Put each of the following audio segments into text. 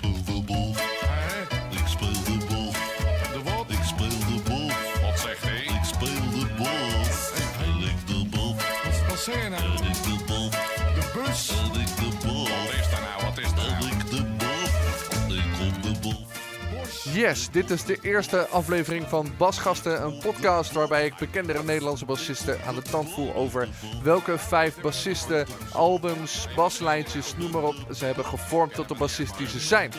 speel de. Hè? Ik speel de bal. De wat? Ik speel de bal. Wat zegt hij? Ik speel de. En ik de bal. Wat, wat zeg je nou? Yes, dit is de eerste aflevering van Basgasten, een podcast waarbij ik bekendere Nederlandse bassisten aan de tand voel over welke vijf bassisten, albums, baslijntjes, noem maar op, ze hebben gevormd tot de bassist die ze zijn.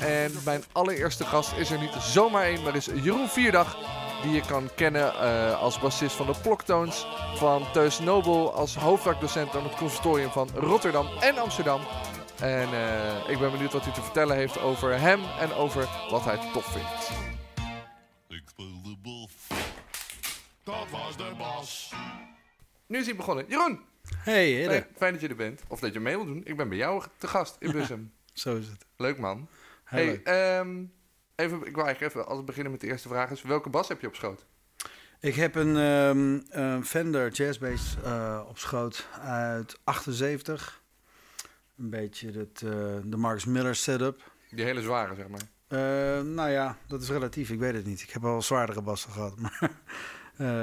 En mijn allereerste gast is er niet zomaar één, maar is Jeroen Vierdag, die je kan kennen eh, als bassist van de Ploktoons, van Teus Nobel, als hoofdvakdocent aan het conservatorium van Rotterdam en Amsterdam. En eh, ik ben benieuwd wat hij te vertellen heeft over hem en over wat hij tof vindt. Ik speel de bal. Dat was de bas. Nu is hij begonnen. Jeroen, Hey, Hidde. fijn, dat je er bent. Of dat je mee wil doen. Ik ben bij jou te gast in Bussum. Zo is het. Leuk man. Heel Hey, leuk. ehm, even, ik wil eigenlijk even als we beginnen met de eerste vraag is, welke bas heb je op schoot? Ik heb een ehm, een Fender Jazzbass eh op schoot uit 78. Een beetje het, eh, de Marcus Miller setup. Die hele zware, zeg maar. Eh, nou ja, dat is relatief. Ik weet het niet. Ik heb al zwaardere bassen gehad. Maar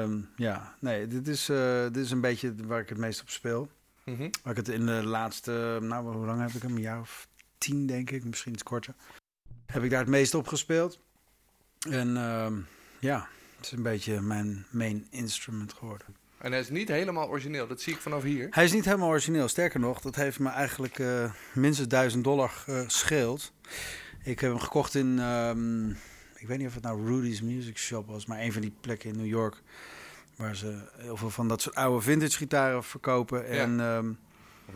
ehm, ja, nee, dit is, eh, dit is een beetje waar ik het meest op speel. Mhm. Waar ik het in de laatste, nou hoe lang heb ik hem? Een jaar of tien denk ik, misschien iets korter. Heb ik daar het meest op gespeeld. En ehm, ja, het is een beetje mijn main instrument geworden. En hij is niet helemaal origineel, dat zie ik vanaf hier. Hij is niet helemaal origineel. Sterker nog, dat heeft me eigenlijk eh, minstens 1000 dollar gescheeld. Ik heb hem gekocht in, ehm, ik weet niet of het nou Rudy's Music Shop was, maar een van die plekken in New York. Waar ze heel veel van dat soort oude vintage gitaren verkopen. En ehm,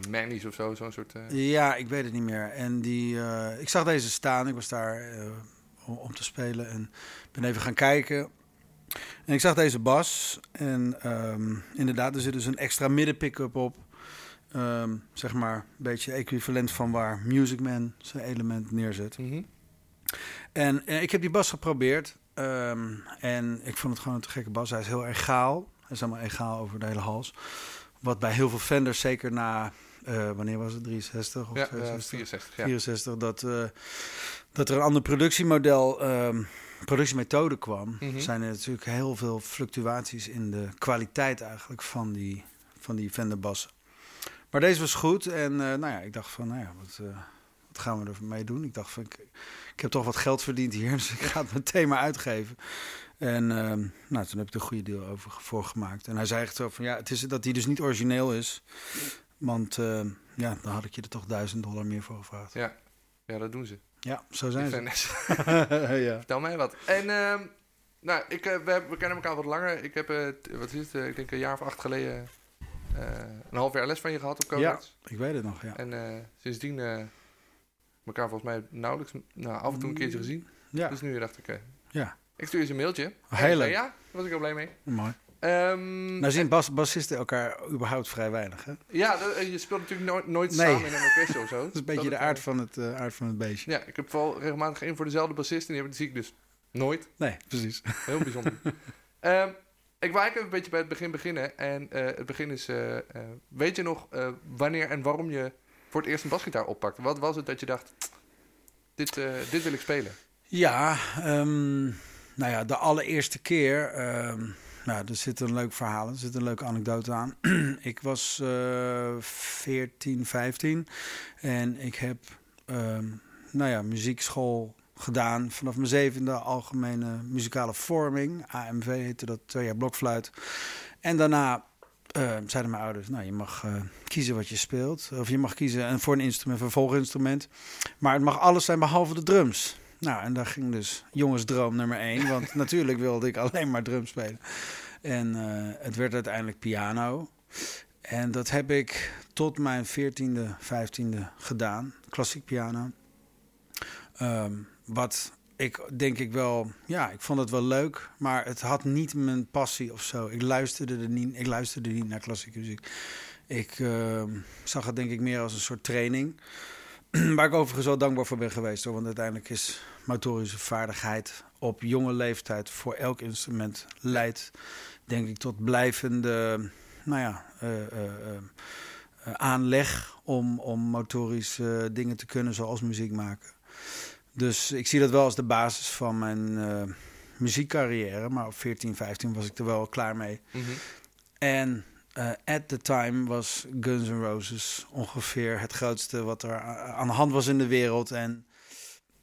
Manny's of zo, zo'n soort... eh, ja, ik weet het niet meer. En die, eh, ik zag deze staan. Ik was daar eh, om, om te spelen en ben even gaan kijken. En ik zag deze bas. En ehm, inderdaad, er zit dus een extra middenpick-up op. Ehm, zeg maar een beetje equivalent van waar Music Man zijn element neerzet. mhm. En eh, ik heb die bas geprobeerd. ehm, en ik vond het gewoon een te gekke bas. Hij is heel egaal. Hij is helemaal egaal over de hele hals. Wat bij heel veel Fenders, zeker na... eh, wanneer was het? 63 of Ja, eh, 62? 64, ja. 64, dat, eh, dat er een ander productiemodel, productiemethode kwam, Mhm. zijn er natuurlijk heel veel fluctuaties in de kwaliteit eigenlijk van die, van die Fender bassen. Maar deze was goed en eh, nou ja, ik dacht van, nou ja, wat, eh, wat gaan we ermee doen? Ik dacht van, ik, ik heb toch wat geld verdiend hier, dus ik ga het meteen maar uitgeven. En ehm, nou, toen heb ik er een goede deal over voor gemaakt. En hij zei echt zo van, ja, het is dat hij dus niet origineel is. Want ehm, ja, dan had ik je er toch duizend dollar meer voor gevraagd. Ja. ja, dat doen ze. Ja, zo zijn ze. Fenders. ja. Vertel mij wat. En ehm, nou, ik, eh, we, we kennen elkaar wat langer. Ik heb, t- wat is het, eh, ik denk een jaar of acht geleden een half jaar les van je gehad op Codex. Ik weet het nog, ja. En sindsdien elkaar volgens mij nauwelijks, nou, af en toe een keertje gezien. Ja, Dus nu dacht ik, ja. ik stuur je eens een mailtje. Heel leuk. Ja, daar was ik heel blij mee. mooi. Ehm, Nou zien bas bassisten elkaar überhaupt vrij weinig, hè? Dat ja, dat- eh, je speelt natuurlijk nooit, nooit Nee. samen in een orkest of zo. is een beetje de aard van het, eh, aard van het beestje. Ja, ik heb vooral regelmatig één voor dezelfde bassist en die, heb- die zie ik dus nooit. Nee, precies. Heel bijzonder. Ehm, ik wil eigenlijk even een beetje bij het begin beginnen. En eh, het begin is, eh, eh, weet je nog eh, wanneer en waarom je voor het eerst een basgitaar oppakte? Wat was het dat je dacht, dit, eh, dit wil ik spelen? Ja, ehm, nou ja, de allereerste keer. Ehm, nou, er zit een leuk verhaal, er zit een leuke anekdote aan. ik was eh 14, 15 en ik heb, ehm, nou ja, muziekschool gedaan vanaf mijn zevende algemene muzikale vorming. AMV heette dat, twee jaar blokfluit. En daarna eh, zeiden mijn ouders, nou, je mag eh, kiezen wat je speelt. Of je mag kiezen en voor een instrument, voor een volginstrument. Maar het mag alles zijn behalve de drums. Nou, en daar ging dus jongensdroom nummer één. Want natuurlijk wilde ik alleen maar drums spelen. En eh, het werd uiteindelijk piano. En dat heb ik tot mijn 14e, 15e gedaan. Klassiek piano. Ehm, wat ik denk ik wel, ja, ik vond het wel leuk, maar het had niet mijn passie of zo. Ik luisterde er niet, ik luisterde niet naar klassieke muziek. Ik ehm, zag het denk ik meer als een soort training. Waar ik overigens wel dankbaar voor ben geweest. Hoor, want uiteindelijk is motorische vaardigheid op jonge leeftijd voor elk instrument leidt, denk ik, tot blijvende nou ja, eh, eh, eh, aanleg om, om motorisch eh, dingen te kunnen, zoals muziek maken. Dus ik zie dat wel als de basis van mijn muziekcarrière. Maar op 14, 15 was ik er wel klaar mee. Mhm. En eh, at the time was Guns N' Roses ongeveer het grootste wat er aan de hand was in de wereld. En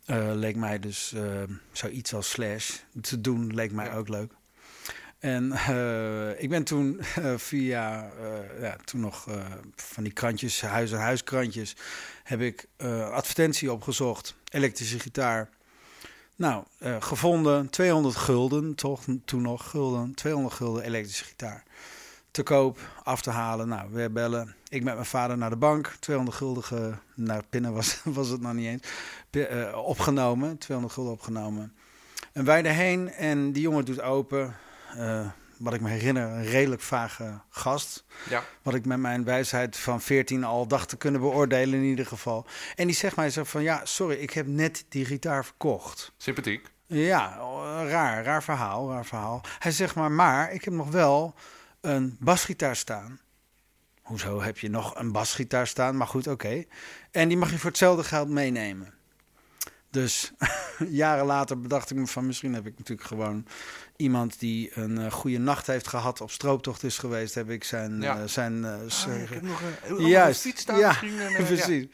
eh, leek mij dus eh, zoiets als Slash te doen, leek mij Ja. ook leuk. En ik ben toen via, ja, toen nog van die krantjes, huis- en huiskrantjes, heb ik advertentie opgezocht. Elektrische gitaar. Nou, gevonden, 200 gulden, toch toen nog gulden, 200 gulden elektrische gitaar. Te koop, af te halen. Nou, weer bellen. Ik met mijn vader naar de bank. 200 gulden, nou, pinnen was, was het nog niet eens. Eh, opgenomen, 200 gulden opgenomen. En wij erheen en die jongen doet open. Eh, wat ik me herinner, een redelijk vage gast. Ja. Wat ik met mijn wijsheid van 14 al dacht te kunnen beoordelen in ieder geval. En die zegt mij zo van, ja, sorry, ik heb net die gitaar verkocht. Sympathiek. Ja, raar, raar verhaal, raar verhaal. Hij zegt maar, maar ik heb nog wel een basgitaar staan. Hoezo heb je nog een basgitaar staan? Maar goed, oké. En die mag je voor hetzelfde geld meenemen. Dus jaren later bedacht ik me van misschien heb ik natuurlijk gewoon iemand die een eh, goede nacht heeft gehad, op strooptocht is geweest, heb ik zijn, Ja. eh, zijn eh, Ah, ik heb nog een Juist, fiets staan ja, misschien. en, ja. Precies.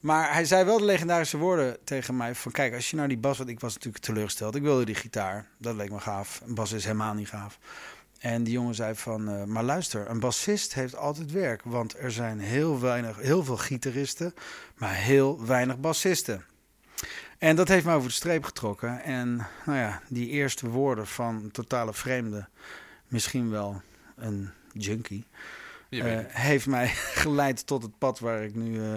Maar hij zei wel de legendarische woorden tegen mij van... kijk, als je nou die bas... want ik was natuurlijk teleurgesteld. Ik wilde die gitaar. Dat leek me gaaf. Een bas is helemaal niet gaaf. En die jongen zei van... eh, maar luister, een bassist heeft altijd werk. Want er zijn heel, weinig, heel veel gitaristen... maar heel weinig bassisten. En dat heeft mij over de streep getrokken. En nou ja, die eerste woorden van een totale vreemde... misschien wel een junkie... Eh, heeft mij geleid tot het pad waar ik nu eh,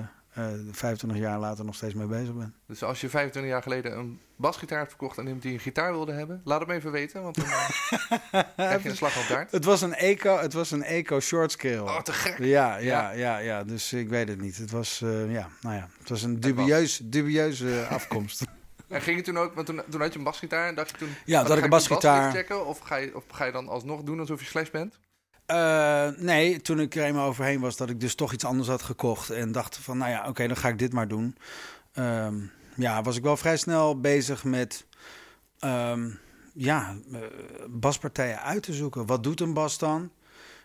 25 jaar later nog steeds mee bezig ben. Dus als je 25 jaar geleden een basgitaar hebt verkocht en iemand die een gitaar wilde hebben, laat hem even weten, want dan eh, krijg je een slag op taart. Het was een eco, het was een eco short scale. Oh, te gek. Ja, ja, Ja. ja, ja, Dus ik weet het niet. Het was, eh, ja, nou ja, het was een dubieus, dubieuze afkomst. En ging je toen ook, want toen, toen had je een basgitaar en dacht je toen... Ja, oh, dat ik een basgitaar- checken of ga, je, of ga je dan alsnog doen alsof je slash bent? Eh, nee, toen ik er eenmaal overheen was, dat ik dus toch iets anders had gekocht. En dacht van, nou ja, oké, dan ga ik dit maar doen. Ehm, ja, was ik wel vrij snel bezig met, ehm, ja, eh, baspartijen uit te zoeken. Wat doet een bas dan?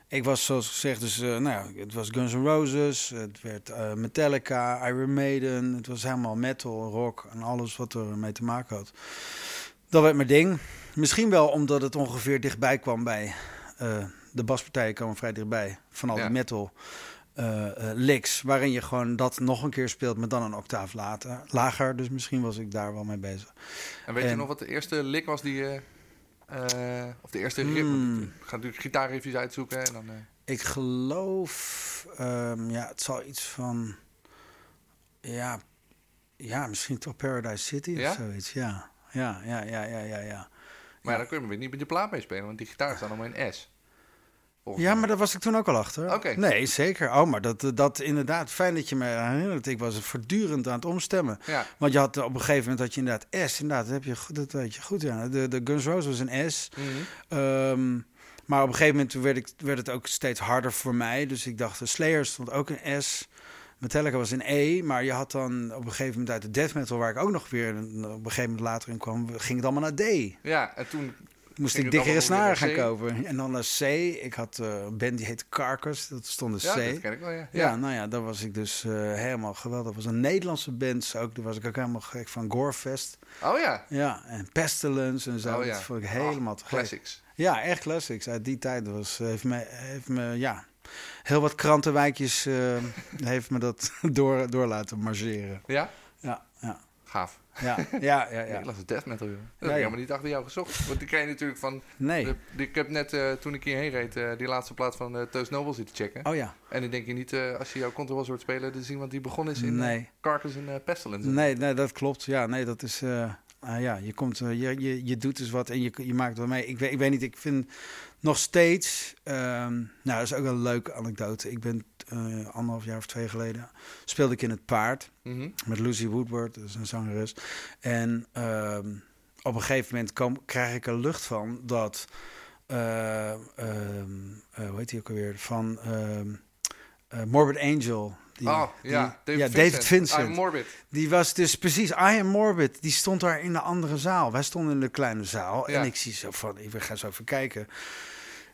Ik was zoals gezegd, dus, eh, nou ja, het was Guns N' Roses, het werd Metallica, Iron Maiden. Het was helemaal metal, rock en alles wat er mee te maken had. Dat werd mijn ding. Misschien wel omdat het ongeveer dichtbij kwam bij de baspartijen komen vrij dichtbij van al Ja. die metal eh, licks, waarin je gewoon dat nog een keer speelt, maar dan een octaaf later, lager. Dus misschien was ik daar wel mee bezig. En weet je nog wat de eerste lick was die je... eh, of de eerste riff? Hmm. Ik ga natuurlijk gitaarriffjes uitzoeken en dan... Ik geloof, ehm, ja, het zal iets van, ja, ja, misschien toch Paradise City Ja? of zoiets. Ja, ja, ja, ja, ja, ja. ja. maar ja, dan kun je weer niet met je plaat meespelen, want die gitaar staat allemaal in S. Ja, maar daar was ik toen ook al achter. Oké. Nee, zeker. Oh, maar dat, dat inderdaad, fijn dat je me herinnert. Ik was voortdurend aan het omstemmen. Ja, Want je had op een gegeven moment dat je inderdaad S, inderdaad, dat, heb je, goed- dat weet je goed. Ja. De, de Guns Roses was een S. Mhm. Ehm, maar op een gegeven moment werd, ik, werd het ook steeds harder voor mij. Dus ik dacht, de Slayer stond ook een S. Metallica was een E, maar je had dan op een gegeven moment uit de death metal, waar ik ook nog weer een- op een gegeven moment later in kwam, ging het allemaal naar D. ja, en toen... Moest ik dikkere snaren gaan kopen. En dan naar C. Ik had eh, een band die heette Carcass, dat stond een Ja, C. dat ken ik wel, ja. Ja, nou ja, daar was ik dus eh, helemaal geweldig. Dat was een Nederlandse band, ook, daar was ik ook helemaal gek van. Gorefest. Oh ja, Ja, en Pestilence en zo. Oh ja. Dat vond ik helemaal te oh, classics. Ja, echt classics. Uit die tijd was, heeft, me, heeft me, ja, heel wat krantenwijkjes eh, heeft me dat door, door laten marcheren. Ja? Ja, ja, Gaaf. ja, ja, ja. Ja. ja. Nederlandse death metal, joh. Dat heb Ja, ik ja. helemaal niet achter jou gezocht. Want die ken je natuurlijk van... Nee. de- ik heb net, eh, toen ik hierheen reed, eh, die laatste plaat van eh Toast Noble zitten checken. Oh ja. En dan denk je niet, als je jouw contrabas hoort spelen, te zien wat die begonnen is in Nee. Carcass en Pestilence. Nee, nee, dat klopt. Ja, nee, dat is. ah, ja, je komt, je, je, je doet dus wat en je, je maakt wat mee. Ik weet, ik weet niet, ik vind nog steeds. ehm, nou, dat is ook een leuke anekdote. Ik ben eh, anderhalf jaar of twee geleden speelde ik in het paard Mhm. met Lucy Woodward, dat is een zangeres. En ehm, op een gegeven moment kom, krijg ik er lucht van dat. eh, ehm, eh, hoe heet die ook alweer? Van Morbid Angel, Die, oh, die- ja. David ja, Vincent. David Vincent. I'm Morbid. Die was dus precies, I am morbid. Die stond daar in de andere zaal. Wij stonden in de kleine zaal. Ja. En ik zie zo van, ik ga zo even kijken.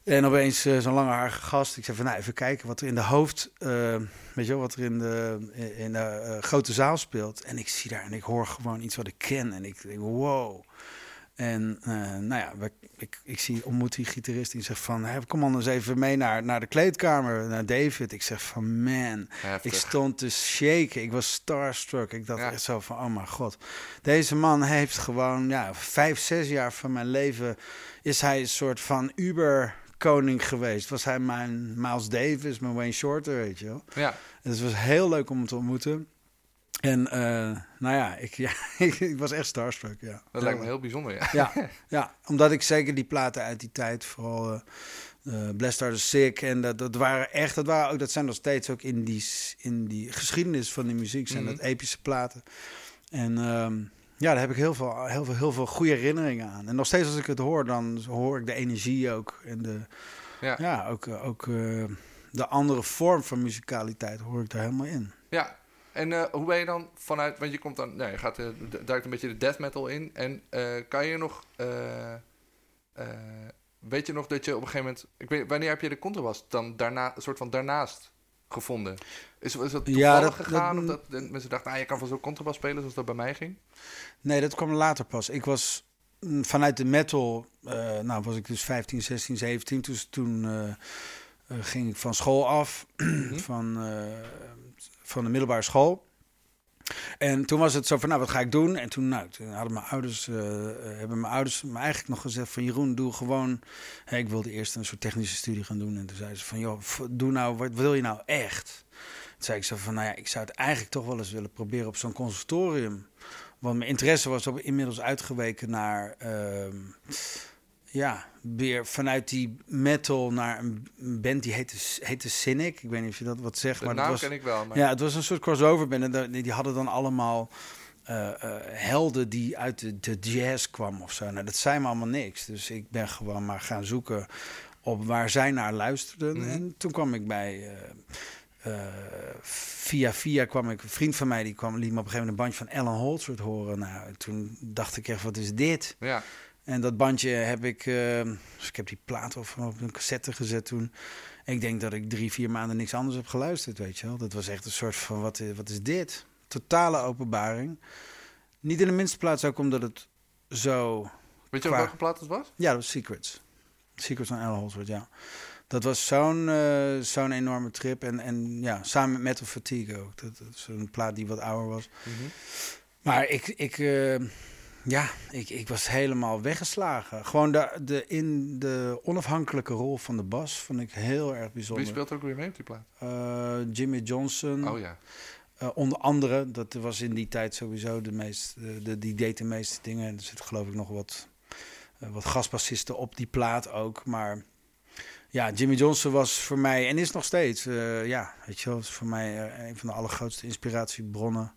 En opeens eh, zo'n langharige gast. Ik zei van, nou even kijken wat er in de hoofd, eh, weet je wel, wat er in de, in de eh, grote zaal speelt. En ik zie daar en ik hoor gewoon iets wat ik ken. En ik denk, wow. En nou ja, ik, ik zie, ontmoet die gitarist die zegt van, hey, kom anders even mee naar, naar de kleedkamer, naar David. Ik zeg van, man, Heftig. ik stond te shaken. Ik was starstruck. Ik dacht Ja. echt zo van, oh mijn god. Deze man heeft gewoon, ja, vijf, zes jaar van mijn leven... is hij een soort van Uber-koning geweest. Was hij mijn Miles Davis, mijn Wayne Shorter, weet je wel. Ja. En het was heel leuk om hem te ontmoeten. En eh, nou ja ik, ja, ik was echt starstruck, ja. Dat lijkt me heel bijzonder, ja. Ja, ja, omdat ik zeker die platen uit die tijd, vooral eh eh, Blessed Are the Sick, en dat, dat waren echt, dat, waren ook, dat zijn nog steeds ook in die, in die geschiedenis van die muziek, zijn Mhm. dat epische platen. En ehm, ja, daar heb ik heel veel, heel, veel, heel veel goede herinneringen aan. En nog steeds als ik het hoor, dan hoor ik de energie ook. En de, Ja. ja. ook, eh, ook eh, de andere vorm van muzikaliteit hoor ik daar helemaal in. Ja. En eh, hoe ben je dan vanuit, want je komt dan, nou, je gaat, duikt een beetje de death metal in. En kan je nog, weet je nog dat je op een gegeven moment, ik weet, wanneer heb je de contrabas dan daarna, een soort van daarnaast gevonden? Is, is dat toevallig Ja, dat- gegaan? dat- of dat de mensen dachten, ah, je kan van zo'n contrabas spelen zoals dat bij mij ging? Nee, dat kwam later pas. Ik was mm, vanuit de metal, eh, nou was ik dus 15, 16, 17. Dus toen eh, eh, ging ik van school af, van, eh, van de middelbare school. En toen was het zo van, nou, wat ga ik doen? En toen, nou, toen hadden mijn ouders, eh, eh, hebben mijn ouders me eigenlijk nog gezegd van, Jeroen, doe gewoon... Ik wilde eerst een soort technische studie gaan doen. En toen zeiden ze van, joh, doe nou, wat wil je nou echt? Toen zei ik zo van, nou ja, ik zou het eigenlijk toch wel eens willen proberen op zo'n conservatorium. Want mijn interesse was op, inmiddels uitgeweken naar... ehm, ja, weer vanuit die metal naar een band die heette, heette Cynic. Ik weet niet of je dat wat zegt, De maar naam was... ken ik wel, maar Ja, het was een soort crossover band. En die hadden dan allemaal eh, eh, helden die uit de, de jazz kwam of zo. Nou, dat zei me allemaal niks. Dus ik ben gewoon maar gaan zoeken op waar zij naar luisterden. Mhm. En toen kwam ik bij... eh, via via kwam ik... Een vriend van mij die kwam, liet me op een gegeven moment een bandje van Alan Holdsworth horen. Nou, toen dacht ik echt, wat is dit? ja. En dat bandje heb ik, eh, dus ik heb die plaat op, op een cassette gezet toen. Ik denk dat ik drie, vier maanden niks anders heb geluisterd, weet je wel. Dat was echt een soort van, wat, is- wat is dit? Totale openbaring. Niet in de minste plaats ook omdat het zo... Weet je Qua- welke plaat het was? Ja, dat was Secrets. Secrets van Al Holdsworth, ja. Dat was zo'n eh, zo'n enorme trip. En, en ja, samen met Metal Fatigue ook. Dat, dat is een plaat die wat ouder was. Maar ik, ik, eh, ja, ik, ik was helemaal weggeslagen. Gewoon de, de, in de onafhankelijke rol van de bas vond ik heel erg Wie bijzonder. speelt er ook weer mee op die plaat? Eh, Jimmy Johnson, Oh ja. eh, onder andere. Dat was in die tijd sowieso de meest, de, die deed de meeste dingen. En er zitten geloof ik nog wat, eh, wat gastbassisten op die plaat ook. Maar ja, Jimmy Johnson was voor mij, en is nog steeds, ja, weet je wel, is voor mij een van de allergrootste inspiratiebronnen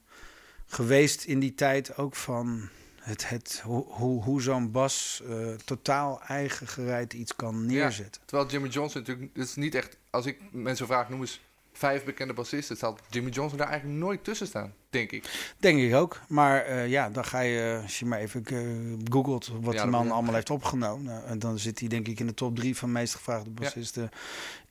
geweest in die tijd. Ook van het, het, hoe, zo'n bas eh, totaal eigen gereid iets kan neerzetten. Terwijl Jimmy Johnson natuurlijk, het is niet echt, als ik mensen vraag, noem eens vijf bekende bassisten, staat Jimmy Johnson daar eigenlijk nooit tussen staan, denk ik. Denk ik ook. Maar eh, ja, dan ga je, als je maar even eh, googelt wat Ja, die man allemaal heeft opgenomen. nou, en dan zit hij denk ik in de top drie van de meest gevraagde bassisten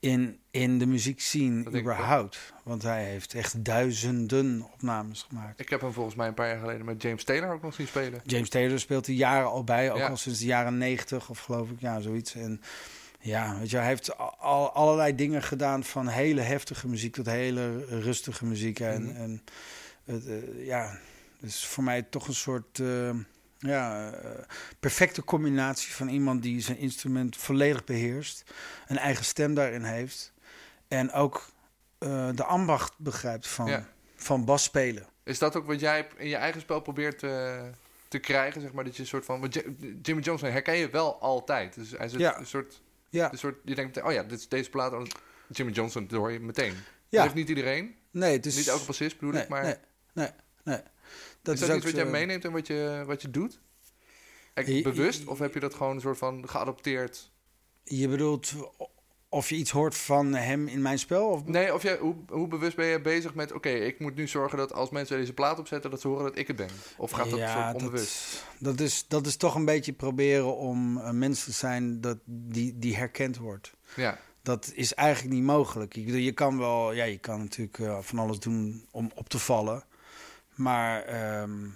in, in de muziekscene überhaupt. Want hij heeft echt duizenden opnames gemaakt. Ik heb hem volgens mij een paar jaar geleden met James Taylor ook nog zien spelen. James Taylor speelt hij jaren al bij, ook Ja. al sinds de jaren negentig of geloof ik, ja, zoiets. En ja, weet je, hij heeft al, allerlei dingen gedaan van hele heftige muziek tot hele rustige muziek. En, Mhm. en het, eh, ja, dus voor mij toch een soort eh, ja, eh, perfecte combinatie van iemand die zijn instrument volledig beheerst, een eigen stem daarin heeft en ook de ambacht begrijpt van, Ja. van bas spelen. Is dat ook wat jij in je eigen spel probeert te krijgen, zeg maar, dat je een soort van... Jimmy Johnson herken je wel altijd. Dus hij Ja. een soort, Ja, een soort... Je denkt, oh ja, dit is deze plaat, oh, Jimmy Johnson, dat hoor je meteen. Dat ja. heeft niet iedereen. nee, het is Niet elke bassist bedoel nee, ik, maar... nee, nee, nee. Dat is dat iets wat jij meeneemt en wat je, wat je doet? Echt bewust? Of heb je dat gewoon een soort van geadopteerd? Je bedoelt of je iets hoort van hem in mijn spel? Of... Nee, of jij, hoe, hoe bewust ben je bezig met... Oké, ik moet nu zorgen dat als mensen deze plaat opzetten... dat ze horen dat ik het ben? Of gaat dat soort onbewust? Dat, dat, is, dat is toch een beetje proberen om een mens te zijn... Dat, die, die herkend wordt. Ja. Dat is eigenlijk niet mogelijk. Ik bedoel, je kan wel... Ja, je kan natuurlijk eh, van alles doen om op te vallen. Maar ehm,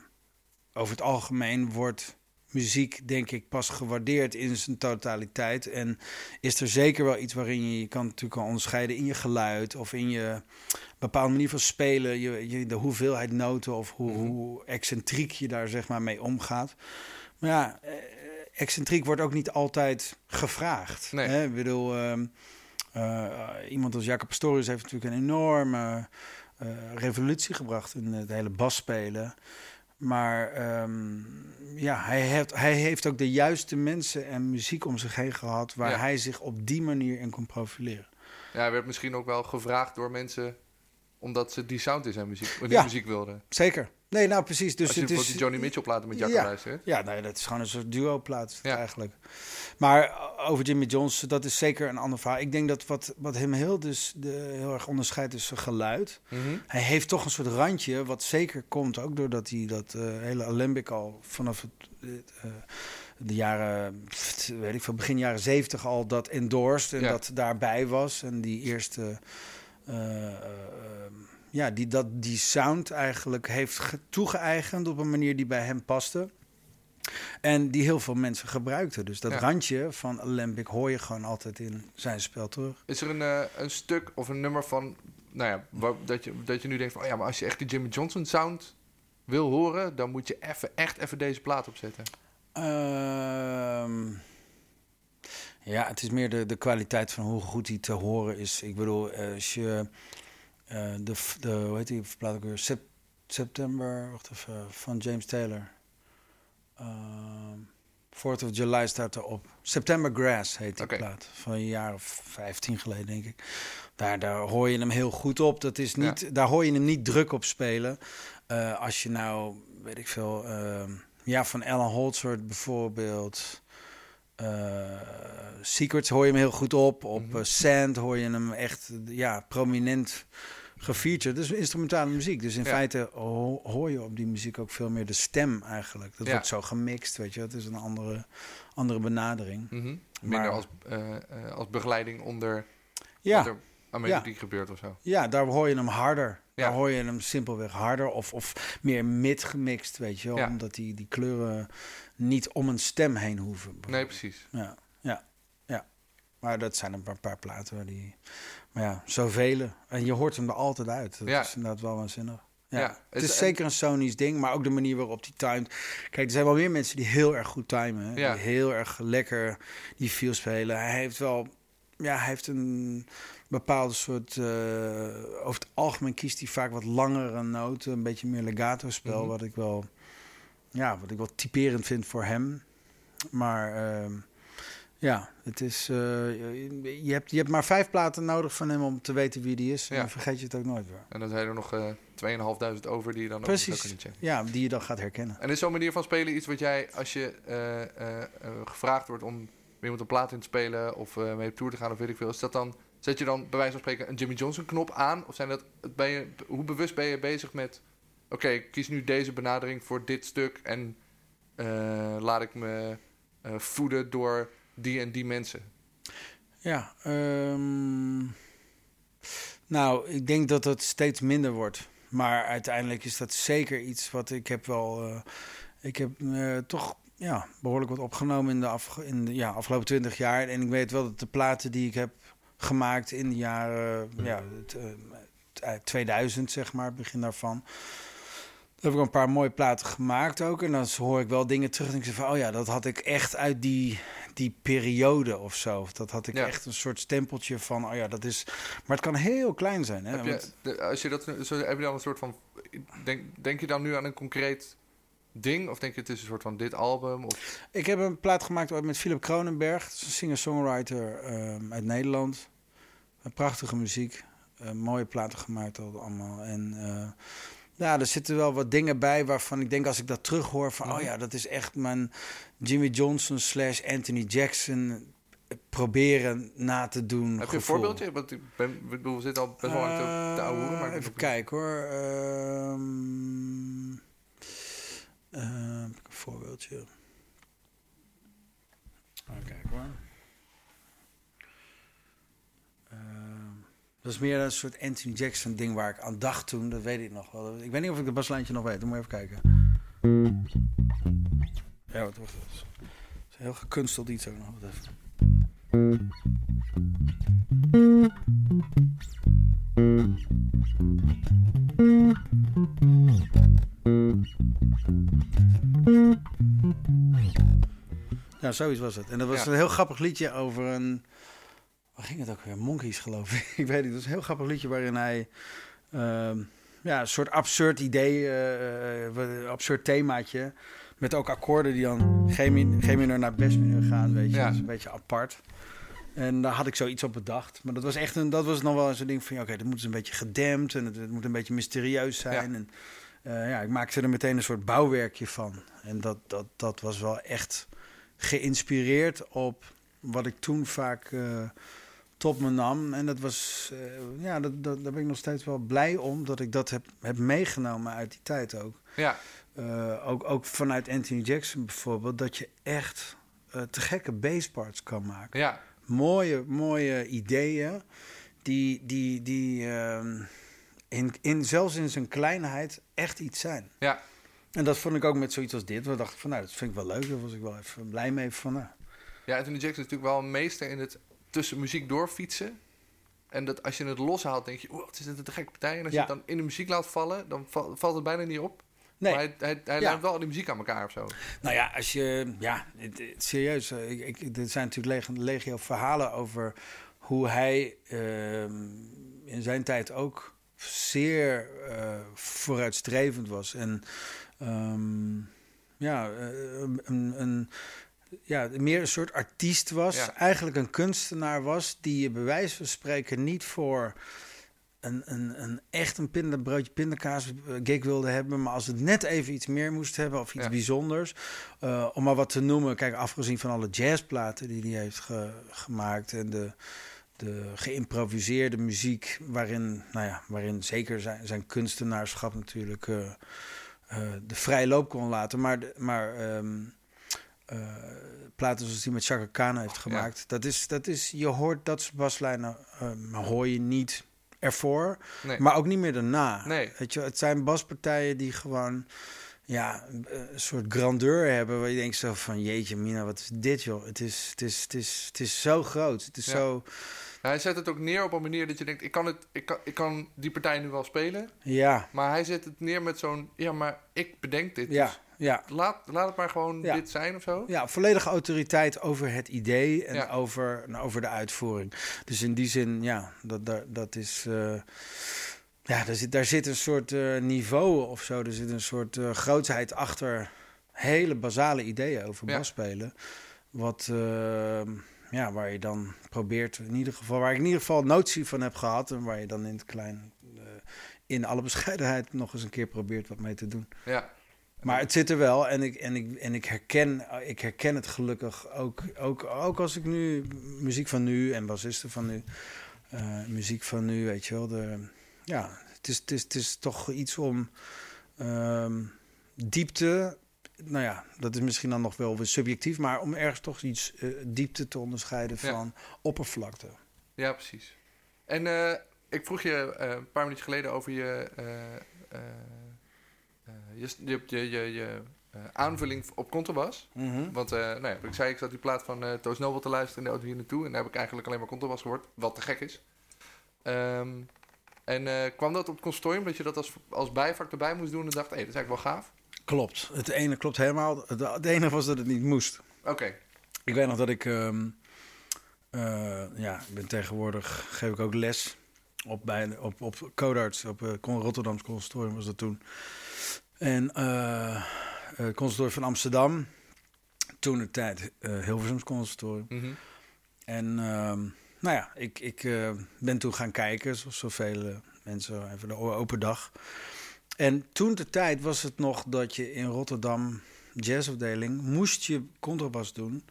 over het algemeen wordt muziek, denk ik, pas gewaardeerd in zijn totaliteit. En is er zeker wel iets waarin je je kan natuurlijk al onderscheiden in je geluid of in je bepaalde manier van spelen, je, je, de hoeveelheid noten of hoe, Mhm. hoe excentriek je daar zeg maar mee omgaat. Maar ja, eh, excentriek wordt ook niet altijd gevraagd. Nee. Hè? Ik bedoel, ehm, eh, iemand als Jacob Pastorius heeft natuurlijk een enorme eh, revolutie gebracht in het hele basspelen. Maar ehm, ja, hij heeft, hij heeft ook de juiste mensen en muziek om zich heen gehad... waar Ja. hij zich op die manier in kon profileren. Ja, hij werd misschien ook wel gevraagd door mensen... omdat ze die sound in zijn muziek, die Ja. muziek wilden. Zeker. Nee, nou precies. Dus Als je het is, die Johnny Mitchell platen met Jacco Ja. luistert. Ja, nee, dat is gewoon een soort het Ja. eigenlijk. Maar over Jimmy Jones, dat is zeker een ander verhaal. Ik denk dat wat, wat hem heel, dus de, heel erg onderscheidt is zijn geluid. Mhm. Hij heeft toch een soort randje, wat zeker komt ook doordat hij dat eh, hele alembic al vanaf het, eh, de jaren, weet ik veel, begin jaren zeventig al dat endorsed en Ja. dat daarbij was. En die eerste, eh, ja, die dat die sound eigenlijk heeft ge- toegeëigend op een manier die bij hem paste. En die heel veel mensen gebruikten. Dus dat Ja. randje van alembic hoor je gewoon altijd in zijn spel terug. Is er een, eh, een stuk of een nummer van... Nou ja, waar- dat, je, dat je nu denkt van... Oh ja, maar als je echt die Jimmy Johnson sound wil horen... dan moet je even, echt even deze plaat opzetten. Ehm, ja, het is meer de, de kwaliteit van hoe goed hij te horen is. Ik bedoel, eh, als je eh, de, de, hoe heet die plaat ook weer? Sep- September, wacht even, van James Taylor. Ehm 4th of July staat erop. September Grass heet die plaat. Van een jaar of 15 geleden, denk ik. Daar, daar hoor je hem heel goed op. Dat is niet, Daar hoor je hem niet druk op spelen. Eh, als je nou, weet ik veel, ehm, ja, van Alan Holdsworth bijvoorbeeld. Eh, Secrets hoor je hem heel goed op. Op Mhm. eh, Sand hoor je hem echt ja, prominent gefeatured. Dus instrumentale muziek. Dus in Ja. feite ho- hoor je op die muziek ook veel meer de stem eigenlijk. Dat Ja. wordt zo gemixt, weet je. Het is een andere, andere benadering. Mhm. Minder Maar- als, eh, als begeleiding onder wat Ja, er aan melodie gebeurt of zo. ja, daar hoor je hem harder. Daar hoor je hem simpelweg harder of, of meer mid gemixt, weet je wel. Omdat die, die kleuren niet om een stem heen hoeven. Nee, precies. Ja, ja, ja. Maar dat zijn een paar, paar platen waar die... Maar ja, zoveel. En je hoort hem er altijd uit. Dat Ja. is inderdaad wel waanzinnig. Ja. Ja, het is en- zeker een Sony's ding, maar ook de manier waarop die timed. Kijk, er zijn wel meer mensen die heel erg goed timen. Hè? Ja. Die heel erg lekker die feel spelen. Hij heeft wel... Ja, hij heeft een bepaalde soort... eh, over het algemeen kiest hij vaak wat langere noten. Een beetje meer legato spel, Mhm. wat ik wel... Ja, wat ik wel typerend vind voor hem. Maar... ehm, ja, het is. eh, je, hebt, je hebt maar vijf platen nodig van hem om te weten wie die is. En Ja. dan vergeet je het ook nooit weer. En dan zijn er nog eh 2.500 over die je dan ook Precies. kunnen checken. Ja, die je dan gaat herkennen. En is zo'n manier van spelen iets wat jij, als je eh, gevraagd wordt om met iemand een plaat in te spelen of mee op tour te gaan of weet ik veel, is dat dan, zet je dan bij wijze van spreken een Jimmy Johnson knop aan? Of zijn dat, ben je, hoe bewust ben je bezig met, oké, ik kies nu deze benadering voor dit stuk en eh, laat ik me eh, voeden door die en die mensen? Ja, ehm, nou, ik denk dat het steeds minder wordt. Maar uiteindelijk is dat zeker iets wat ik heb wel. eh, ik heb toch ja, behoorlijk wat opgenomen in de, in ja, afgelopen twintig jaar. En ik weet wel dat de platen die ik heb gemaakt in de jaren ja, het, eh, t- eh, 2000, zeg maar, begin daarvan. Heb ik een paar mooie platen gemaakt ook. En dan hoor ik wel dingen terug en ik zeg van... oh ja, dat had ik echt uit die, die periode of zo. Of Dat had ik Ja. echt een soort stempeltje van... oh ja, dat is... Maar het kan heel klein zijn. Hè? Heb je, de- als je dat, zo, heb je dan een soort van, denk, denk je dan nu aan een concreet ding? Of denk je het is een soort van dit album? Of, Ik heb een plaat gemaakt ooit met Philip Kronenberg. Dat is een singer-songwriter ehm, uit Nederland. Een prachtige muziek. Eh, mooie platen gemaakt al allemaal. En eh, ja, er zitten wel wat dingen bij waarvan ik denk als ik dat terughoor van... Oh ja, dat is echt mijn Jimmy Johnson slash Anthony Jackson proberen na te doen. Heb je een voorbeeldje? Want ik ben, ik bedoel, we zitten al best wel lang te, maar... ik Eh, weet even kijken hoor. Ehm eh, een voorbeeldje. Even kijken hoor. Dat is meer een soort Anthony Jackson ding waar ik aan dacht toen. Dat weet ik nog wel. Ik weet niet of ik de baslijntje nog weet. Dan moet even kijken. Ja, wat even. Het is een heel gekunsteld iets ook nog. Wat even. Ja, zoiets was het. En dat was Ja. een heel grappig liedje over een... Waar ging het ook weer? Monkeys, geloof ik. ik weet niet. Het was een heel grappig liedje waarin hij... ehm, ja, een soort absurd idee, eh, eh, wat- absurd themaatje. Met ook akkoorden die dan G min- G minor naar best minor gaan, weet je. Ja. Dat is een beetje apart. En daar had ik zoiets op bedacht. Maar dat was echt een, dat was nog wel zo'n ding van, ja, oké, dat moet dus een beetje gedempt en het, het moet een beetje mysterieus zijn. En eh, ja, ik maakte er meteen een soort bouwwerkje van. En dat, dat, dat was wel echt geïnspireerd op wat ik toen vaak eh, tot me nam. En dat was, eh, ja, dat, dat, daar ben ik nog steeds wel blij om dat ik dat heb, heb meegenomen uit die tijd ook. Ja, Eh, ook, ook vanuit Anthony Jackson bijvoorbeeld, dat je echt eh, te gekke bassparts kan maken. ja, Mooie, mooie ideeën die, die, die ehm, in, in, zelfs in zijn kleinheid echt iets zijn. ja. En dat vond ik ook met zoiets als dit. We dachten van, nou, dat vind ik wel leuk. Daar was ik wel even blij mee van, nou, Ja, Anthony Jackson is natuurlijk wel een meester in het tussen muziek doorfietsen. En dat als je het loshaalt, denk je, oeh, wat is een te gekke partij. En als Ja. je het dan in de muziek laat vallen, dan val- valt het bijna niet op. Nee. Maar hij, hij, hij Ja. lijmt wel die muziek aan elkaar of zo. Nou ja, als je. Ja, het, het- serieus. eh, Ik, ik, er zijn natuurlijk leg- legio verhalen over hoe hij ehm, in zijn tijd ook zeer eh, vooruitstrevend was. En ehm, ja, eh, een, een, ja, meer een soort artiest was. Ja. Eigenlijk een kunstenaar was die je bij wijze van spreken niet voor een, een, een echt een pinda, broodje pindakaas eh, gig wilde hebben. Maar als het net even iets meer moest hebben of iets Ja. bijzonders. eh, om maar wat te noemen. Kijk, afgezien van alle jazzplaten die hij heeft ge- gemaakt. En de, de geïmproviseerde muziek. Waarin, nou ja, waarin zeker zijn, zijn kunstenaarschap natuurlijk eh, de vrije loop kon laten. Maar, de- maar ehm, eh, platen zoals die met Chaka Khan heeft gemaakt. Dat, is, dat is, je hoort dat soort baslijnen, eh, maar hoor je niet ervoor. Nee. Maar ook niet meer daarna. Nee. Weet je, het zijn baspartijen die gewoon ja, een een soort grandeur hebben. Waar je denkt zo van, jeetje mina, wat is dit joh? Het is, het is, het is, het is zo groot. Het is Ja. zo, Nou, hij zet het ook neer op een manier dat je denkt, ik kan, het, ik kan, ik kan die partij nu wel spelen. ja, Maar hij zet het neer met zo'n, ja, maar ik bedenk dit. ja, Dus ja. laat, laat het maar gewoon Ja. dit zijn of zo. Ja, volledige autoriteit over het idee en Ja. over, nou, over de uitvoering. Dus in die zin, ja, dat, dat, dat is. eh, ja, daar zit, daar zit een soort eh, niveau of zo. Er zit een soort eh grootsheid achter hele basale ideeën over Ja. basspelen. Wat, eh, ja, waar je dan probeert, in ieder geval, waar ik in ieder geval notie van heb gehad. En waar je dan in het klein, in alle bescheidenheid, nog eens een keer probeert wat mee te doen. Ja. Maar het zit er wel en ik, en ik, en ik, herken, ik herken het gelukkig ook, ook, ook als ik nu muziek van nu en bassisten van nu, eh, muziek van nu, weet je wel. De, ja, het is, het, is, het is toch iets om ehm, diepte, nou ja, dat is misschien dan nog wel weer subjectief, maar om ergens toch iets eh, diepte te onderscheiden Ja. van oppervlakte. Ja, precies. En eh, ik vroeg je een paar minuutjes geleden over je, je, je, je, je, eh, aanvulling op contrabas. Want eh, nou ja, ik zei, ik zat die plaat van eh Toos Nobel te luisteren in de auto hier naartoe. En daar heb ik eigenlijk alleen maar contrabas gehoord, wat te gek is. Ehm, en kwam dat op consortium, dat je dat als, als bijvak erbij moest doen en dacht, hé, dat is eigenlijk wel gaaf? Klopt. Het ene klopt helemaal. Het, het enige was dat het niet moest. Oké, Ik weet nog dat ik, ehm, eh, ja, ik ben tegenwoordig, geef ik ook les op, bij, op, op Codarts, op het Rotterdams Conservatorium was dat toen. En eh het Conservatorium van Amsterdam, toen de tijd eh Hilversums Conservatorium. Mhm. En ehm, nou ja, ik, ik eh, ben toen gaan kijken, zoals zoveel eh, mensen, even de open dag. En toen de tijd was het nog dat je in Rotterdam jazzafdeling moest je contrabas doen.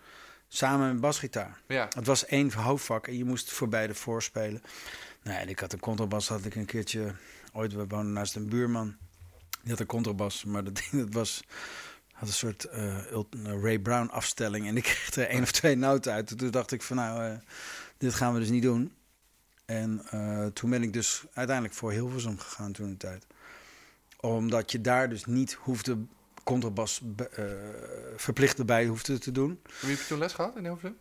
Samen met basgitaar. Ja. Het was één hoofdvak en je moest voor beide voorspelen. Nou, en ik had een contrabas, had ik een keertje... Ooit, we woonden naast een buurman. Die had een contrabas, maar dat dat was... Had een soort eh, Ray Brown afstelling. En ik kreeg er één of twee noten uit. En toen dacht ik van nou, eh, dit gaan we dus niet doen. En eh, toen ben ik dus uiteindelijk voor Hilversum gegaan toen de tijd. Omdat je daar dus niet hoefde contrabas verplicht erbij hoefde te doen. Wie heb je toen les gehad in Hilversum?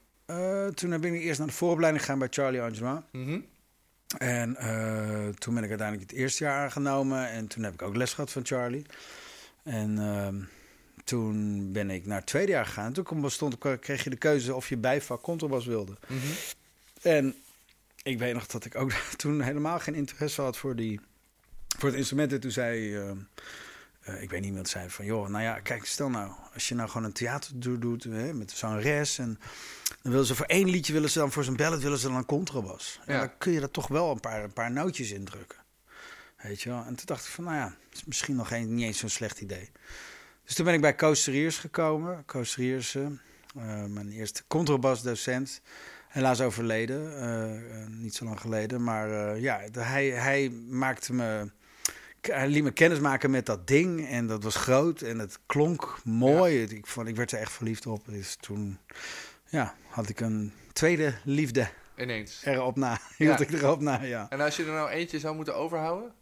Toen ben ik eerst naar de vooropleiding gegaan bij Charlie Angela. Mhm. En eh, toen ben ik uiteindelijk het eerste jaar aangenomen. En toen heb ik ook les gehad van Charlie. En ehm, toen ben ik naar het tweede jaar gegaan. Toen kwam- stond, kreeg je de keuze of je bijvak contrabas wilde. Mhm. En ik weet nog dat ik ook toen helemaal geen interesse had voor, die, voor het instrument. En toen zei, ehm, eh, ik weet niet iemand zei van, joh, nou ja, kijk, stel nou, als je nou gewoon een theatertour doet hè, met zo'n res en dan willen ze voor één liedje willen ze dan voor zijn ballet willen ze dan een contrabas. En Ja. dan kun je er toch wel een paar, een paar nootjes indrukken. Weet je wel? En toen dacht ik van, nou ja, het is misschien nog geen, niet eens zo'n slecht idee. Dus toen ben ik bij Koos Seriers gekomen. Koos Seriers, eh, eh, mijn eerste contrabasdocent. Helaas overleden, niet zo lang geleden. Maar ja, de- hij, hij maakte me... Liet me kennis maken met dat ding. En dat was groot en het klonk mooi. Ik, vond, ik werd er echt verliefd op. Dus toen ja, had ik een tweede liefde Ineens. erop na. Hield Ja. ik erop na, ja. En als je er nou eentje zou moeten overhouden,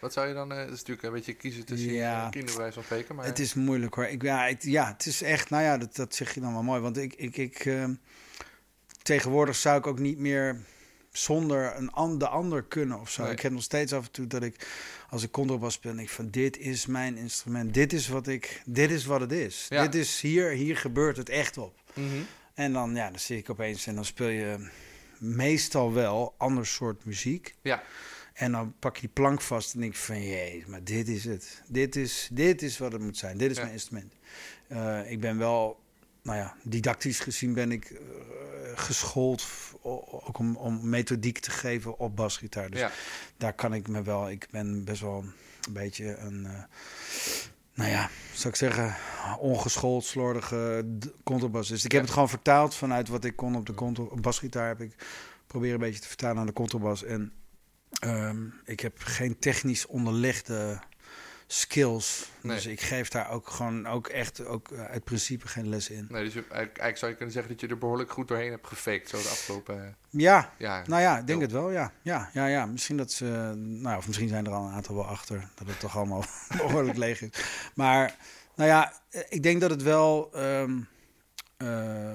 wat zou je dan... dat is natuurlijk een beetje kiezen tussen Ja. bij zo'n spreken, maar... Het is moeilijk hoor. Ik, ja, het, ja, het is echt, nou ja, dat, dat zeg je dan wel mooi. Want ik, ik, ik ehm, tegenwoordig zou ik ook niet meer zonder een an, de ander kunnen of zo. Nee. Ik heb nog steeds af en toe dat ik, als ik contrabas speel, denk ik van dit is mijn instrument. Dit is wat ik, dit is wat het is. Ja. Dit is hier, hier gebeurt het echt op. Mhm. En dan, ja, dan zie ik opeens en dan speel je meestal wel ander soort muziek. Ja. En dan pak je die plank vast en denk van, jee, maar dit is het. Dit is, dit is wat het moet zijn. Dit is Ja. mijn instrument. Eh, ik ben wel, nou ja, didactisch gezien ben ik eh, geschoold, ook om, om methodiek te geven op basgitaar. Dus ja. daar kan ik me wel, ik ben best wel een beetje een, eh, nou ja, zou ik zeggen, ongeschoold, slordige contrabassist. Ik heb Ja. het gewoon vertaald vanuit wat ik kon op de basgitaar. Heb ik proberen een beetje te vertalen aan de contrabas. En ehm, ik heb geen technisch onderlegde skills. Nee. Dus ik geef daar ook gewoon ook echt ook eh, uit principe geen les in. Nee, dus je- eigenlijk, eigenlijk zou je kunnen zeggen dat je er behoorlijk goed doorheen hebt gefaked zo de afgelopen eh, Ja, jaren. Nou ja, ik denk het wel, ja. Ja, ja, ja. Misschien dat ze... Nou, of misschien zijn er al een aantal wel achter. Dat het toch allemaal behoorlijk leeg is. Maar, nou ja, eh, ik denk dat het wel... ehm, eh,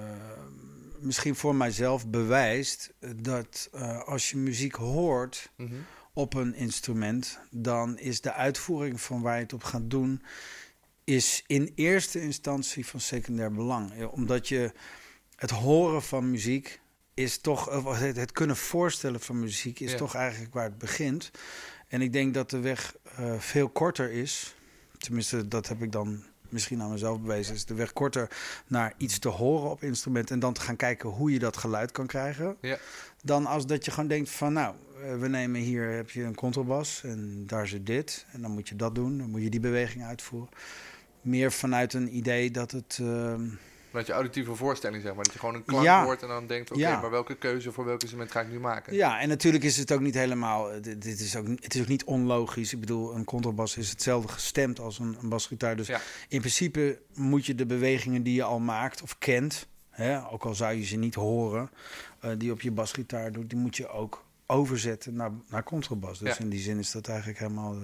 misschien voor mijzelf bewijst... dat als je muziek hoort Mhm. Op een instrument... dan is de uitvoering van waar je het op gaat doen... is in eerste instantie van secundair belang. Omdat je het horen van muziek is toch... Het, het kunnen voorstellen van muziek is Ja. toch eigenlijk waar het begint. En ik denk dat de weg eh, veel korter is. Tenminste, dat heb ik dan misschien aan mezelf bewezen. Is de weg korter naar iets te horen op instrument... en dan te gaan kijken hoe je dat geluid kan krijgen Ja. dan als dat je gewoon denkt van nou, we nemen hier heb je een contrabas en daar zit dit en dan moet je dat doen, dan moet je die beweging uitvoeren. Meer vanuit een idee dat het ehm, Dat je auditieve voorstelling, zeg maar. Dat je gewoon een klank Ja. hoort en dan denkt... oké, Ja. maar welke keuze voor welk instrument ga ik nu maken? ja, en natuurlijk is het ook niet helemaal, eh, dit, dit is ook, het is ook niet onlogisch. Ik bedoel, een contrabas is hetzelfde gestemd als een, een basgitaar. Dus Ja. in principe moet je de bewegingen die je al maakt of kent, hè, ook al zou je ze niet horen, eh, die op je basgitaar doet, die moet je ook overzetten naar, naar contrabas. Dus Ja. in die zin is dat eigenlijk helemaal. eh,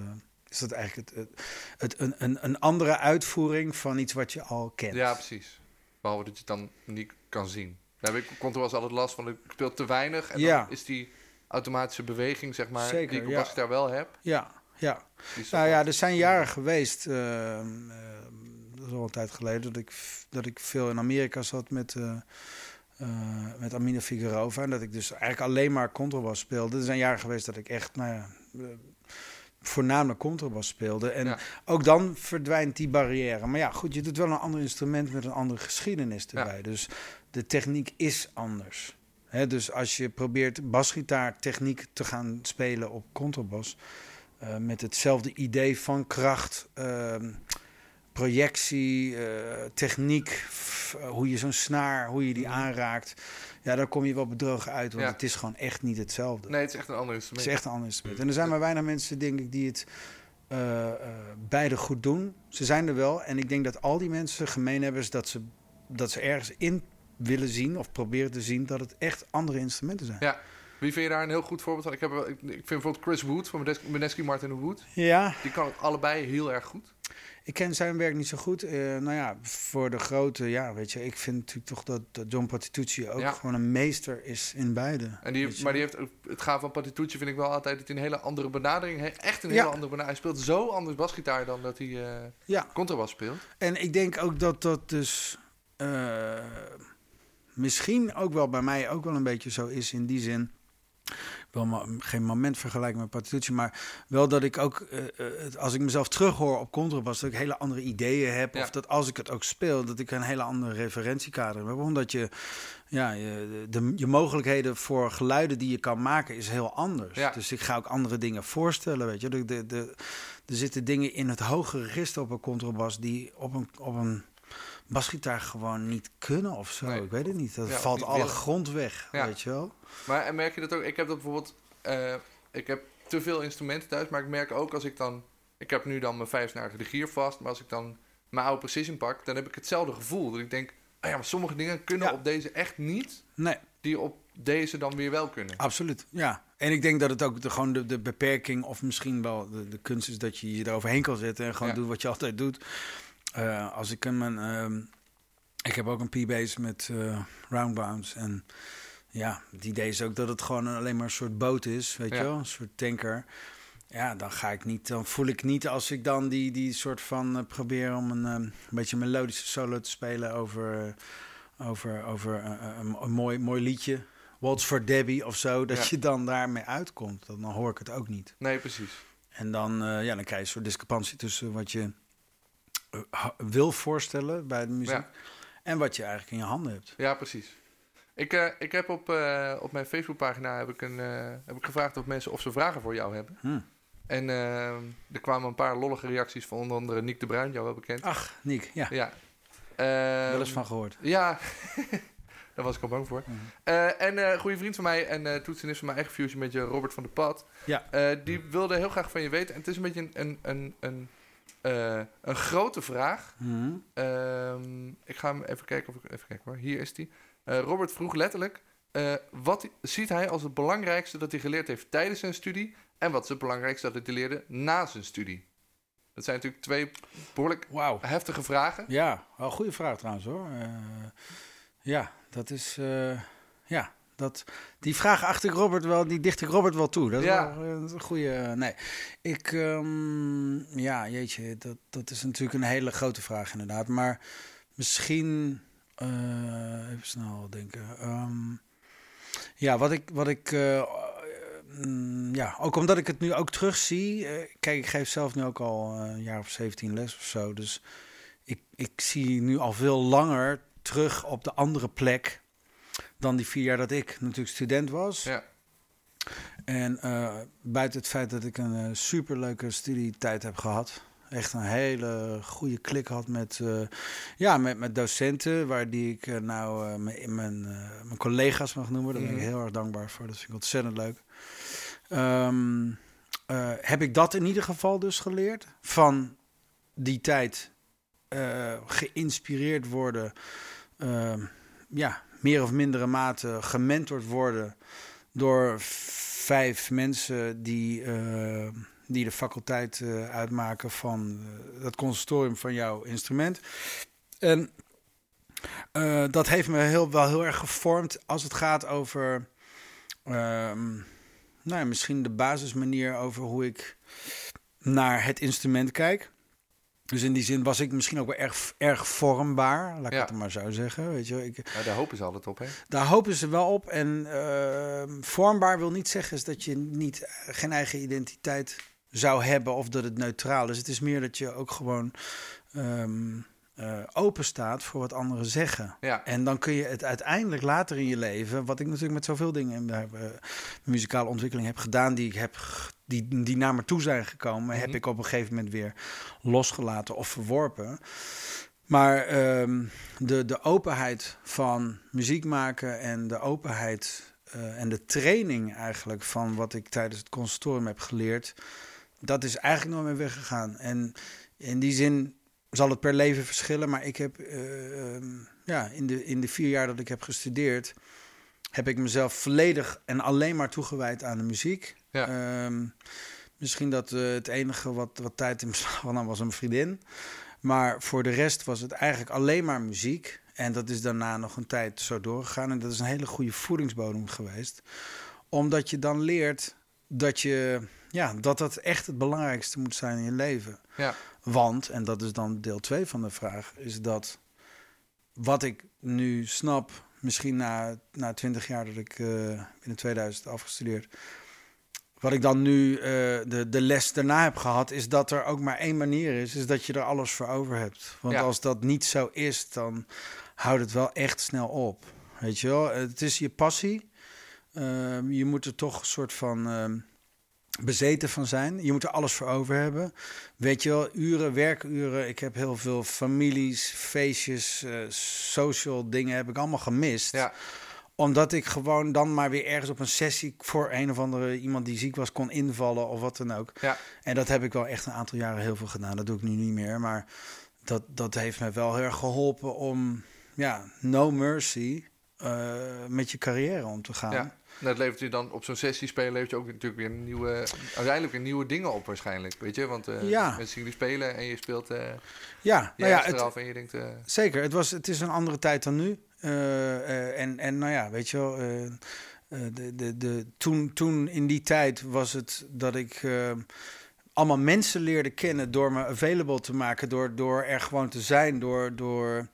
is dat eigenlijk het, het, het, een, een, een andere uitvoering van iets wat je al kent? Ja, precies. Behalve dat je het dan niet kan zien. Daar heb ik contrabas altijd last van. Ik speel te weinig en Ja. dan is die automatische beweging, zeg maar, Zeker, die ik op ja. basgitaar wel heb. ja. ja. Nou ja, er zijn jaren geweest, ehm, dat is al een tijd geleden, dat ik, dat ik veel in Amerika zat met, eh met Amina Figueroa. En dat ik dus eigenlijk alleen maar contrabas speelde. Er zijn jaren geweest dat ik echt, nou ja, eh, voornamelijk contrabas speelde. En Ja. ook dan verdwijnt die barrière. Maar ja, goed, je doet wel een ander instrument met een andere geschiedenis Ja. erbij. Dus de techniek is anders. Dus als je probeert basgitaar techniek te gaan spelen op contrabas... eh, met hetzelfde idee van kracht, ehm, projectie, eh, techniek, eh, hoe je zo'n snaar, hoe je die aanraakt. Ja, daar kom je wel bedrogen uit, want Ja. het is gewoon echt niet hetzelfde. Nee, het is echt een ander Het instrument. is echt een ander instrument. En er zijn maar weinig mensen, denk ik, die het eh, beide goed doen. Ze zijn er wel. En ik denk dat al die mensen gemeen hebben... is dat ze, dat ze ergens in willen zien of proberen te zien... dat het echt andere instrumenten zijn. Ja. Wie vind je daar een heel goed voorbeeld van? Ik, heb, ik, ik vind bijvoorbeeld Chris Wood van Meneski Martin Wood. Ja, Die kan het allebei heel erg goed. Ik ken zijn werk niet zo goed. Eh, nou ja, voor de grote... Ja, weet je, ik vind natuurlijk toch dat, dat John Patitucci ook Ja. gewoon een meester is in beide. En die, maar die heeft ook, het gaaf van Patitucci vind ik wel altijd dat hij een hele andere benadering heeft. Echt een Ja. hele andere benadering. Hij speelt zo anders basgitaar dan dat hij Ja. contrabas speelt. En ik denk ook dat dat dus eh, misschien ook wel bij mij ook wel een beetje zo is in die zin. Wel geen moment vergelijken met Patitucci, maar wel dat ik ook, het- als ik mezelf terughoor op contrabas, dat ik hele andere ideeën heb. Ja. Of dat als ik het ook speel, dat ik een hele andere referentiekader heb. Omdat je, ja, je, de, je mogelijkheden voor geluiden die je kan maken is heel anders. Ja. Dus ik ga ook andere dingen voorstellen, weet je. De, de, de, er zitten dingen in het hoge register op een contrabas die op een, op een basgitaar gewoon niet kunnen of zo. Nee. Ik weet het niet. Dat Ja, valt niet alle willen. grond weg, Ja. weet je wel. Maar en merk je dat ook? Ik heb dat bijvoorbeeld. eh, ik heb te veel instrumenten thuis, maar ik merk ook als ik dan. Ik heb nu dan mijn vijfsnarige de gier vast, maar als ik dan mijn oude precision pak, dan heb ik hetzelfde gevoel. Dat ik denk, ah ja, maar sommige dingen kunnen Ja. op deze echt niet, Nee, die op deze dan weer wel kunnen. absoluut. Ja. En ik denk dat het ook de, gewoon de, de beperking of misschien wel de, de kunst is dat je je eroverheen kan zetten en gewoon doet wat je altijd doet. Eh, als ik een, mijn, ehm, ik heb ook een P-bass met eh roundbounds en ja, het idee is ook dat het gewoon alleen maar een soort boot is, weet Ja. je wel, een soort tanker. Ja, dan ga ik niet, dan voel ik niet als ik dan die, die soort van eh, probeer om een, ehm, een beetje melodische solo te spelen over, over, over een, een mooi, mooi liedje. Waltz for Debbie of zo, dat Ja. je dan daarmee uitkomt. Dan, dan hoor ik het ook niet. Nee, precies. En dan, ja, dan krijg je een soort discrepantie tussen wat je wil voorstellen bij de muziek Ja. en wat je eigenlijk in je handen hebt. Ja, precies. Ik, eh, ik heb op, eh, op mijn Facebookpagina heb ik, een, eh, heb ik gevraagd of mensen of ze vragen voor jou hebben. Hm. En eh, er kwamen een paar lollige reacties van onder andere Nick de Bruin, jou wel bekend. Ach, Nick, ja, Ja. Ehm, wel eens van gehoord. Ja, daar was ik al bang voor. Mhm. Eh, en eh, een goede vriend van mij en eh toetsenist van mijn eigen fusion met je Robert van der Pad. Ja. Eh, die wilde heel graag van je weten. En het is een beetje een, een, een, een, eh, een grote vraag. Hm. Ehm, ik ga hem even kijken of ik even kijken hoor. Hier is die. Eh, Robert vroeg letterlijk: eh, wat ziet hij als het belangrijkste dat hij geleerd heeft tijdens zijn studie? En wat is het belangrijkste dat hij leerde na zijn studie? Dat zijn natuurlijk twee behoorlijk Wauw. heftige vragen. Ja, wel een goede vraag trouwens hoor. Ja, dat is. ja, dat, die vraag achter ik Robert wel, die dicht ik Robert wel toe. Dat is Ja. wel eh, een goede. nee, ik. ehm, ja, jeetje, dat, dat is natuurlijk een hele grote vraag inderdaad. Maar misschien. eh, even snel denken. Ehm, ja, wat ik. Wat ik eh, mm, ja, ook omdat ik het nu ook terugzie. eh kijk, ik geef zelf nu ook al eh, een jaar of 17 les of zo. Dus ik, ik zie nu al veel langer terug op de andere plek dan die vier jaar dat ik natuurlijk student was. Ja. En eh, buiten het feit dat ik een eh, superleuke studietijd heb gehad. Echt een hele goede klik had met, eh, ja, met, met docenten, waar die ik nou mijn, mijn, mijn collega's mag noemen. Daar ben ik Mhm. heel erg dankbaar voor. Dat vind ik ontzettend leuk. Ehm, eh, heb ik dat in ieder geval dus geleerd. Van die tijd geïnspireerd worden. ehm, ja, meer of mindere mate gementord worden door vijf mensen die, eh, die de faculteit eh, uitmaken van eh, het conservatorium van jouw instrument. En dat heeft me heel, wel heel erg gevormd als het gaat over ehm, nou ja, misschien de basismanier over hoe ik naar het instrument kijk. Dus in die zin was ik misschien ook wel erg, erg vormbaar, laat ik Ja. het maar zo zeggen. Weet je, ik, Ja, daar hopen ze altijd op, hè? daar hopen ze wel op. En ehm, vormbaar wil niet zeggen is dat je niet, geen eigen identiteit zou hebben of dat het neutraal is. Het is meer dat je ook gewoon ehm, eh, open staat voor wat anderen zeggen. Ja. En dan kun je het uiteindelijk later in je leven, wat ik natuurlijk met zoveel dingen in mijn eh, muzikale ontwikkeling heb gedaan, die ik heb die, die naar me toe zijn gekomen, heb Mhm. ik op een gegeven moment weer losgelaten of verworpen. Maar ehm, de, de openheid van muziek maken en de openheid eh, en de training eigenlijk van wat ik tijdens het conservatorium heb geleerd, dat is eigenlijk nooit meer weggegaan. En in die zin zal het per leven verschillen, maar ik heb eh, ehm, ja, in, de, in de vier jaar dat ik heb gestudeerd, heb ik mezelf volledig en alleen maar toegewijd aan de muziek. Ja. Ehm, misschien dat eh, het enige wat, wat tijd in beslag nam was een vriendin. Maar voor de rest was het eigenlijk alleen maar muziek. En dat is daarna nog een tijd zo doorgegaan. En dat is een hele goede voedingsbodem geweest. Omdat je dan leert dat je, ja, dat dat echt het belangrijkste moet zijn in je leven. Ja. Want, en dat is dan deel 2 van de vraag, is dat wat ik nu snap, misschien na, na 20 jaar dat ik eh in 2000 afgestudeerd, wat ik dan nu eh, de, de les daarna heb gehad, is dat er ook maar één manier is, is dat je er alles voor over hebt. Want Ja. als dat niet zo is, dan houdt het wel echt snel op. Weet je wel, het is je passie. Ehm, je moet er toch een soort van ehm, bezeten van zijn. Je moet er alles voor over hebben. Weet je wel, uren, werkuren. Ik heb heel veel families, feestjes, eh, social dingen heb ik allemaal gemist. Ja. Omdat ik gewoon dan maar weer ergens op een sessie voor een of andere iemand die ziek was kon invallen of wat dan ook. Ja. En dat heb ik wel echt een aantal jaren heel veel gedaan. Dat doe ik nu niet meer. Maar dat, dat heeft me wel heel erg geholpen om, ja, no mercy eh, met je carrière om te gaan. Ja. Dat levert je dan op zo'n sessie spelen, levert je ook natuurlijk weer nieuwe, uiteindelijk weer nieuwe dingen op waarschijnlijk, weet je? Want eh Ja. mensen jullie spelen en je speelt eh Ja, je nou ja, ja, het, eraf en je denkt, eh, Zeker, het, was, het is een andere tijd dan nu. En, en nou ja, weet je wel, de, de, de, toen, toen in die tijd was het dat ik allemaal mensen leerde kennen door me available te maken, door, door er gewoon te zijn, door, door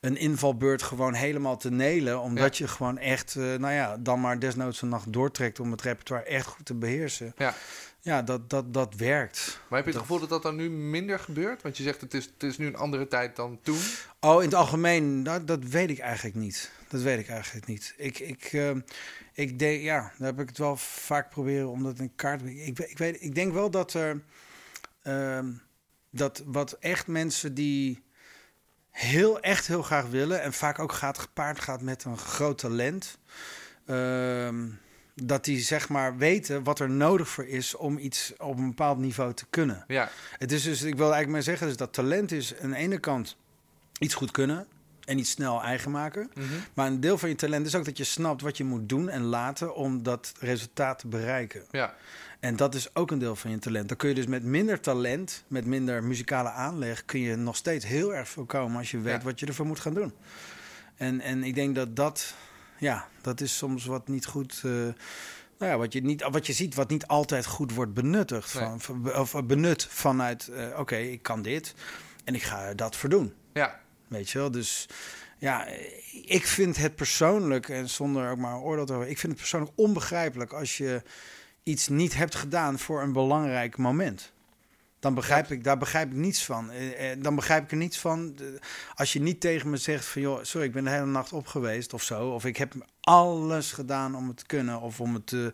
een invalbeurt gewoon helemaal te nelen, omdat je gewoon echt, eh, nou ja, dan maar desnoods een nacht doortrekt om het repertoire echt goed te beheersen. ja. Ja, dat, dat, dat werkt. Maar heb je het gevoel dat dat dan nu minder gebeurt? Want je zegt het is, het is nu een andere tijd dan toen. Oh, in het algemeen, dat, dat weet ik eigenlijk niet. Dat weet ik eigenlijk niet. Ik, ik, eh, ik denk, ja, daar heb ik het wel vaak proberen om dat in kaart te brengen. Ik, ik, weet, ik denk wel dat er, ehm, dat wat echt mensen die heel, echt heel graag willen en vaak ook gaat gepaard gaat met een groot talent, ehm, dat die zeg maar weten wat er nodig voor is om iets op een bepaald niveau te kunnen. Ja, Het is dus, ik wil eigenlijk maar zeggen, dus dat talent is aan de ene kant iets goed kunnen en iets snel eigen maken. Mhm. Maar een deel van je talent is ook dat je snapt wat je moet doen en laten om dat resultaat te bereiken. ja, En dat is ook een deel van je talent. Dan kun je dus met minder talent, met minder muzikale aanleg, kun je nog steeds heel erg veel komen als je weet Ja. wat je ervoor moet gaan doen. En, en ik denk dat dat, ja, dat is soms wat niet goed. eh, nou ja, wat je, niet, wat je ziet, wat niet altijd goed wordt benuttigd. Van, of benut vanuit, eh, oké, ik kan dit en ik ga dat voor doen. ja, Weet je wel? Dus ja, ik vind het persoonlijk, en zonder ook maar een oordeel te hebben, ik vind het persoonlijk onbegrijpelijk als je iets niet hebt gedaan voor een belangrijk moment. Dan begrijp ik, daar begrijp ik niets van. Eh, eh, Dan begrijp ik er niets van. Als je niet tegen me zegt van, joh, sorry, ik ben de hele nacht op geweest of zo. Of ik heb alles gedaan om het te kunnen of om het eh,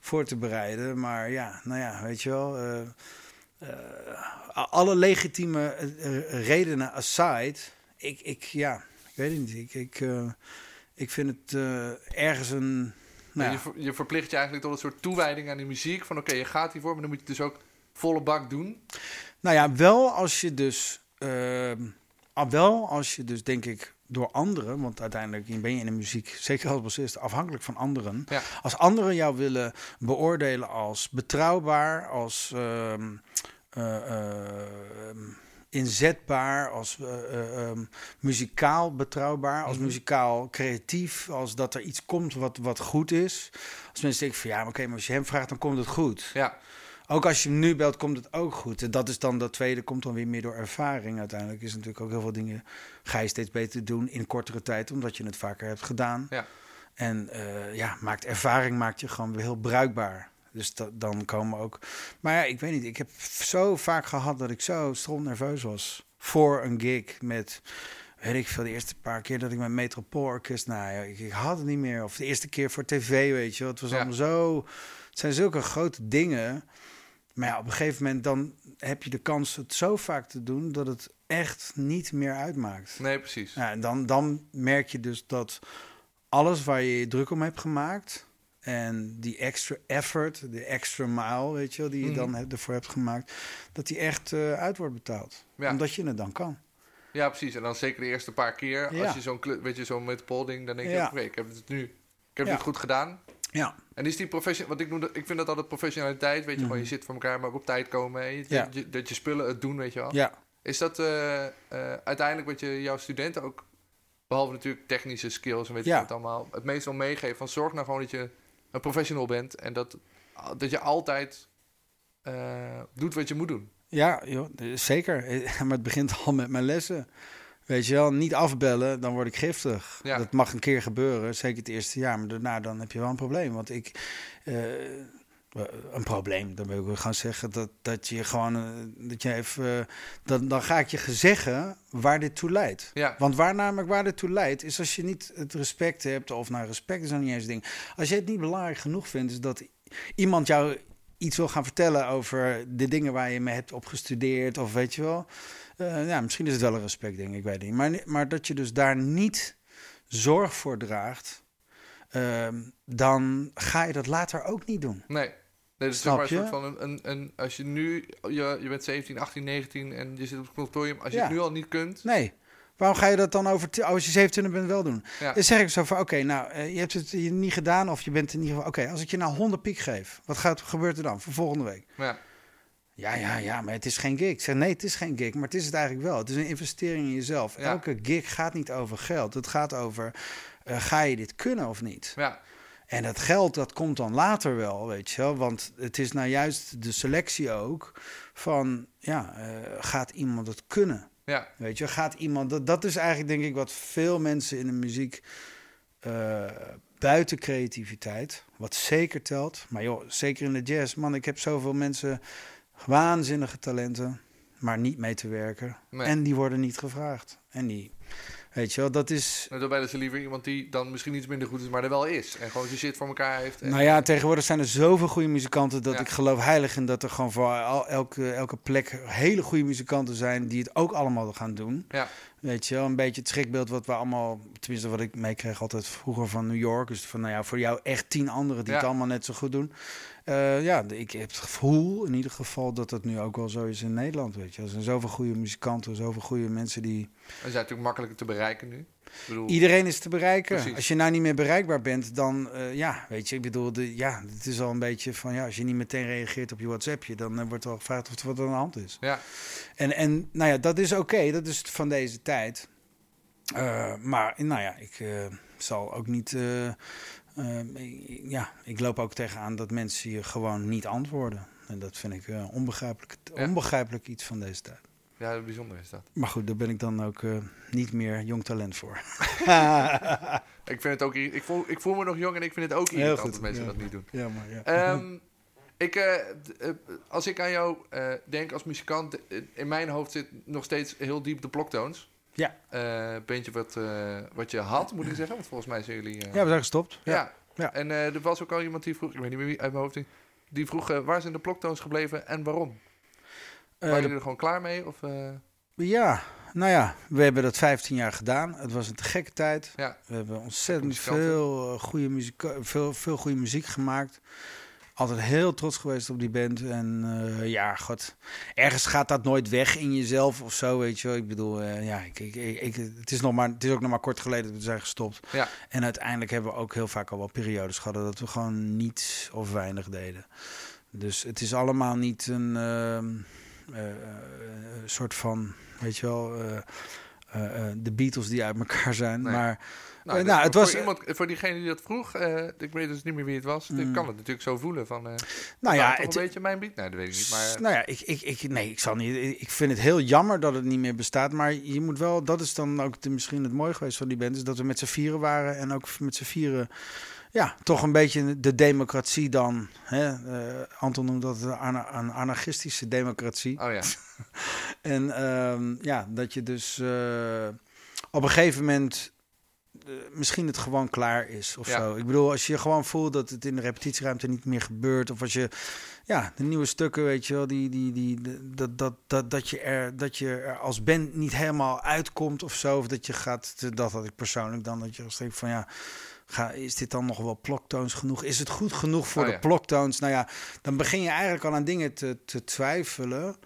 voor te bereiden. Maar ja, nou ja, weet je wel. alle legitieme redenen aside, ik, ik, ja, ik weet het niet. Ik, ik, ik vind het ergens een. Nou, je, ja, ver- je verplicht je eigenlijk tot een soort toewijding aan die muziek. Van oké, je gaat hiervoor, maar dan moet je dus ook volle bak doen. nou ja, wel als je dus. ehm, ah, wel als je dus, denk ik, door anderen, want uiteindelijk ben je in de muziek, zeker als bassist, afhankelijk van anderen. Ja. Als anderen jou willen beoordelen als betrouwbaar, als ehm, eh, ehm, inzetbaar, als eh, eh, muzikaal betrouwbaar, als Mhm. muzikaal creatief, als dat er iets komt wat, wat goed is. Als mensen denken van ja, maar oké, maar als je hem vraagt, dan komt het goed. Ja, Ook als je hem nu belt, komt het ook goed. En dat is dan dat tweede, komt dan weer meer door ervaring. Uiteindelijk is natuurlijk ook heel veel dingen ga je steeds beter doen in kortere tijd, omdat je het vaker hebt gedaan. Ja. En eh, ja, maakt ervaring maakt je gewoon weer heel bruikbaar. Dus dat, dan komen ook. Maar ja, ik weet niet. Ik heb zo vaak gehad dat ik zo stront nerveus was voor een gig met. Weet ik veel, de eerste paar keer dat ik met Metropoolorkest... Nou ja, ik, ik had het niet meer. Of de eerste keer voor tv, weet je. Het was Ja. allemaal zo... Het zijn zulke grote dingen. Maar ja, op een gegeven moment dan heb je de kans het zo vaak te doen... dat het echt niet meer uitmaakt. Nee, precies. Ja, en dan, dan merk je dus dat alles waar je je druk om hebt gemaakt en die extra effort, de extra mile, weet je wel, die je Mhm. dan ervoor hebt gemaakt, dat die echt eh, uit wordt betaald. Ja. Omdat je het dan kan. Ja, precies. En dan zeker de eerste paar keer, Ja. als je zo'n, weet je, zo'n metropool-ding, dan denk je, ik heb het nu, ik heb het goed gedaan. Ja, En is die profession, wat ik noem, ik vind dat altijd professionaliteit, weet je, gewoon je zit voor elkaar, maar ook op tijd komen, hè, je- Mhm. Ja. dat, je, dat je spullen het doen, weet je wel. ja. Is dat eh, eh, uiteindelijk wat je jouw studenten ook, behalve natuurlijk technische skills en weet je Ja. wat allemaal, het meest wel meegeeft van zorg nou gewoon dat je een professional bent en dat, dat je altijd eh, doet wat je moet doen. Ja, joh, zeker. Maar het begint al met mijn lessen. Weet je wel, niet afbellen, dan word ik giftig. Ja. Dat mag een keer gebeuren, zeker het eerste jaar. Maar daarna dan heb je wel een probleem. Want ik... eh, een probleem, dan wil ik wel gaan zeggen dat, dat je gewoon... eh, dat je even, eh, dan, dan ga ik je zeggen waar dit toe leidt. Ja, Want waar namelijk waar dit toe leidt, is als je niet het respect hebt, of nou respect is dan niet eens een ding. Als je het niet belangrijk genoeg vindt, is dat iemand jou iets wil gaan vertellen over de dingen waar je mee hebt opgestudeerd, of weet je wel. Eh, ja, misschien is het wel een respectding, ik weet niet. Maar, maar dat je dus daar niet zorg voor draagt, ehm, dan ga je dat later ook niet doen. nee. Nee, dus Snap je? soort van een, een, een, als je nu, je, je bent 17, 18, 19 en je zit op het consortium, als je Ja. het nu al niet kunt, Nee. Waarom ga je dat dan over, als je 27 bent wel doen? ja, Dan zeg ik zo van, oké, nou, eh, je hebt het niet gedaan of je bent in ieder geval... Oké, als ik je nou 100 piek geef, wat gaat, gebeurt er dan voor volgende week? ja, Ja, ja, ja, maar het is geen gig. Ik zeg, nee, het is geen gig, maar het is het eigenlijk wel. Het is een investering in jezelf. Elke gig gaat niet over geld. Het gaat over, eh, ga je dit kunnen of niet? ja, En dat geld, dat komt dan later wel, weet je wel. Want het is nou juist de selectie ook van, ja, eh, gaat iemand het kunnen? ja, Weet je, gaat iemand. Dat, dat is eigenlijk denk ik wat veel mensen in de muziek. eh, buiten creativiteit, wat zeker telt. Maar joh, zeker in de jazz, man, ik heb zoveel mensen. Waanzinnige talenten, maar niet mee te werken. Nee. En die worden niet gevraagd. En die. Weet je wel, dat is. En daarbij is er liever iemand die dan misschien iets minder goed is, maar er wel is. En gewoon zijn shit voor elkaar heeft. En, Nou ja, tegenwoordig zijn er zoveel goede muzikanten dat Ja. ik geloof heilig in dat er gewoon voor al, elke, elke plek hele goede muzikanten zijn die het ook allemaal gaan doen. Ja. Weet je wel, een beetje het schrikbeeld wat we allemaal, tenminste wat ik meekreeg altijd vroeger van New York. Dus van nou ja, voor jou echt tien anderen die Ja. het allemaal net zo goed doen. Eh, ja, ik heb het gevoel in ieder geval dat dat nu ook wel zo is in Nederland. Weet je, er zijn zoveel goede muzikanten, zoveel goede mensen die. En zijn natuurlijk makkelijker te bereiken nu. Bedoel, Iedereen is te bereiken. Precies. Als je nou niet meer bereikbaar bent, dan eh, ja, weet je, ik bedoel, de, ja, het is al een beetje van ja, als je niet meteen reageert op je WhatsAppje, dan eh, wordt al gevraagd of er wat aan de hand is. ja, En, en nou ja, dat is oké, dat is van deze tijd. Maar nou ja, ik zal ook niet. Eh, eh, ik- ja, ik loop ook tegenaan dat mensen je gewoon niet antwoorden. En dat vind ik eh, onbegrijpelijk, Ja. onbegrijpelijk iets van deze tijd. ja, bijzonder is dat. Maar goed, daar ben ik dan ook eh, niet meer jong talent voor. Ik, vind het ook, ik, voel, ik voel me nog jong en ik vind het ook irritant goed, dat mensen ja. dat niet doen. ja, maar ja. Ehm, ik, eh, als ik aan jou denk als muzikant, in mijn hoofd zit nog steeds heel diep de bloktoons. Ja. Eh bandje wat, eh, wat je had, moet ik zeggen. Want volgens mij zijn jullie... eh, ja, we zijn gestopt. ja. Ja. Ja. En er was ook al iemand die vroeg, ik weet niet meer wie uit mijn hoofd, die vroeg waar zijn de bloktoons gebleven en waarom? Waren jullie er gewoon klaar mee? Of, ja, nou ja, we hebben dat 15 jaar gedaan. Het was een te gekke tijd. ja, We hebben ontzettend veel, goede muziek, veel, veel goede muziek gemaakt. Altijd heel trots geweest op die band. En eh, ja, god, ergens gaat dat nooit weg in jezelf of zo, weet je wel. Ik bedoel, eh, ja, ik, ik, ik, het, is nog maar, het is ook nog maar kort geleden dat we zijn gestopt. ja, En uiteindelijk hebben we ook heel vaak al wel periodes gehad dat we gewoon niets of weinig deden. Dus het is allemaal niet een ehm, eh, soort van, weet je wel, de Beatles die uit elkaar zijn. Nee. Maar nou, dus nou, het voor, was- voor, iemand, voor diegene die dat vroeg, eh, ik weet dus niet meer wie het was, ik Mm. kan het natuurlijk zo voelen van, eh nou ja, het, een beetje mijn beat? Nee, dat weet ik niet, maar... nou ja, ik, ik, ik, nee, ik zal niet. Ik vind het heel jammer dat het niet meer bestaat. Maar je moet wel, dat is dan ook de, misschien het mooie geweest van die band, is dat we met z'n vieren waren en ook met z'n vieren. Ja, toch een beetje de democratie dan. Hè? Eh, Anton noemt dat een, ana- een anarchistische democratie. Oh ja, En ehm, ja, dat je dus op een gegeven moment misschien het gewoon klaar is of Ja. zo. Ik bedoel, als je gewoon voelt dat het in de repetitieruimte niet meer gebeurt, of als je, ja, de nieuwe stukken, weet je wel, die, die, die, dat, dat, dat, dat, je er, dat je er als band niet helemaal uitkomt of zo, of dat je gaat, dat had ik persoonlijk dan, dat je als denk van ja. Ga, is dit dan nog wel ploktoons genoeg? Is het goed genoeg voor Oh, de ja. ploktoons? Nou ja, dan begin je eigenlijk al aan dingen te, te twijfelen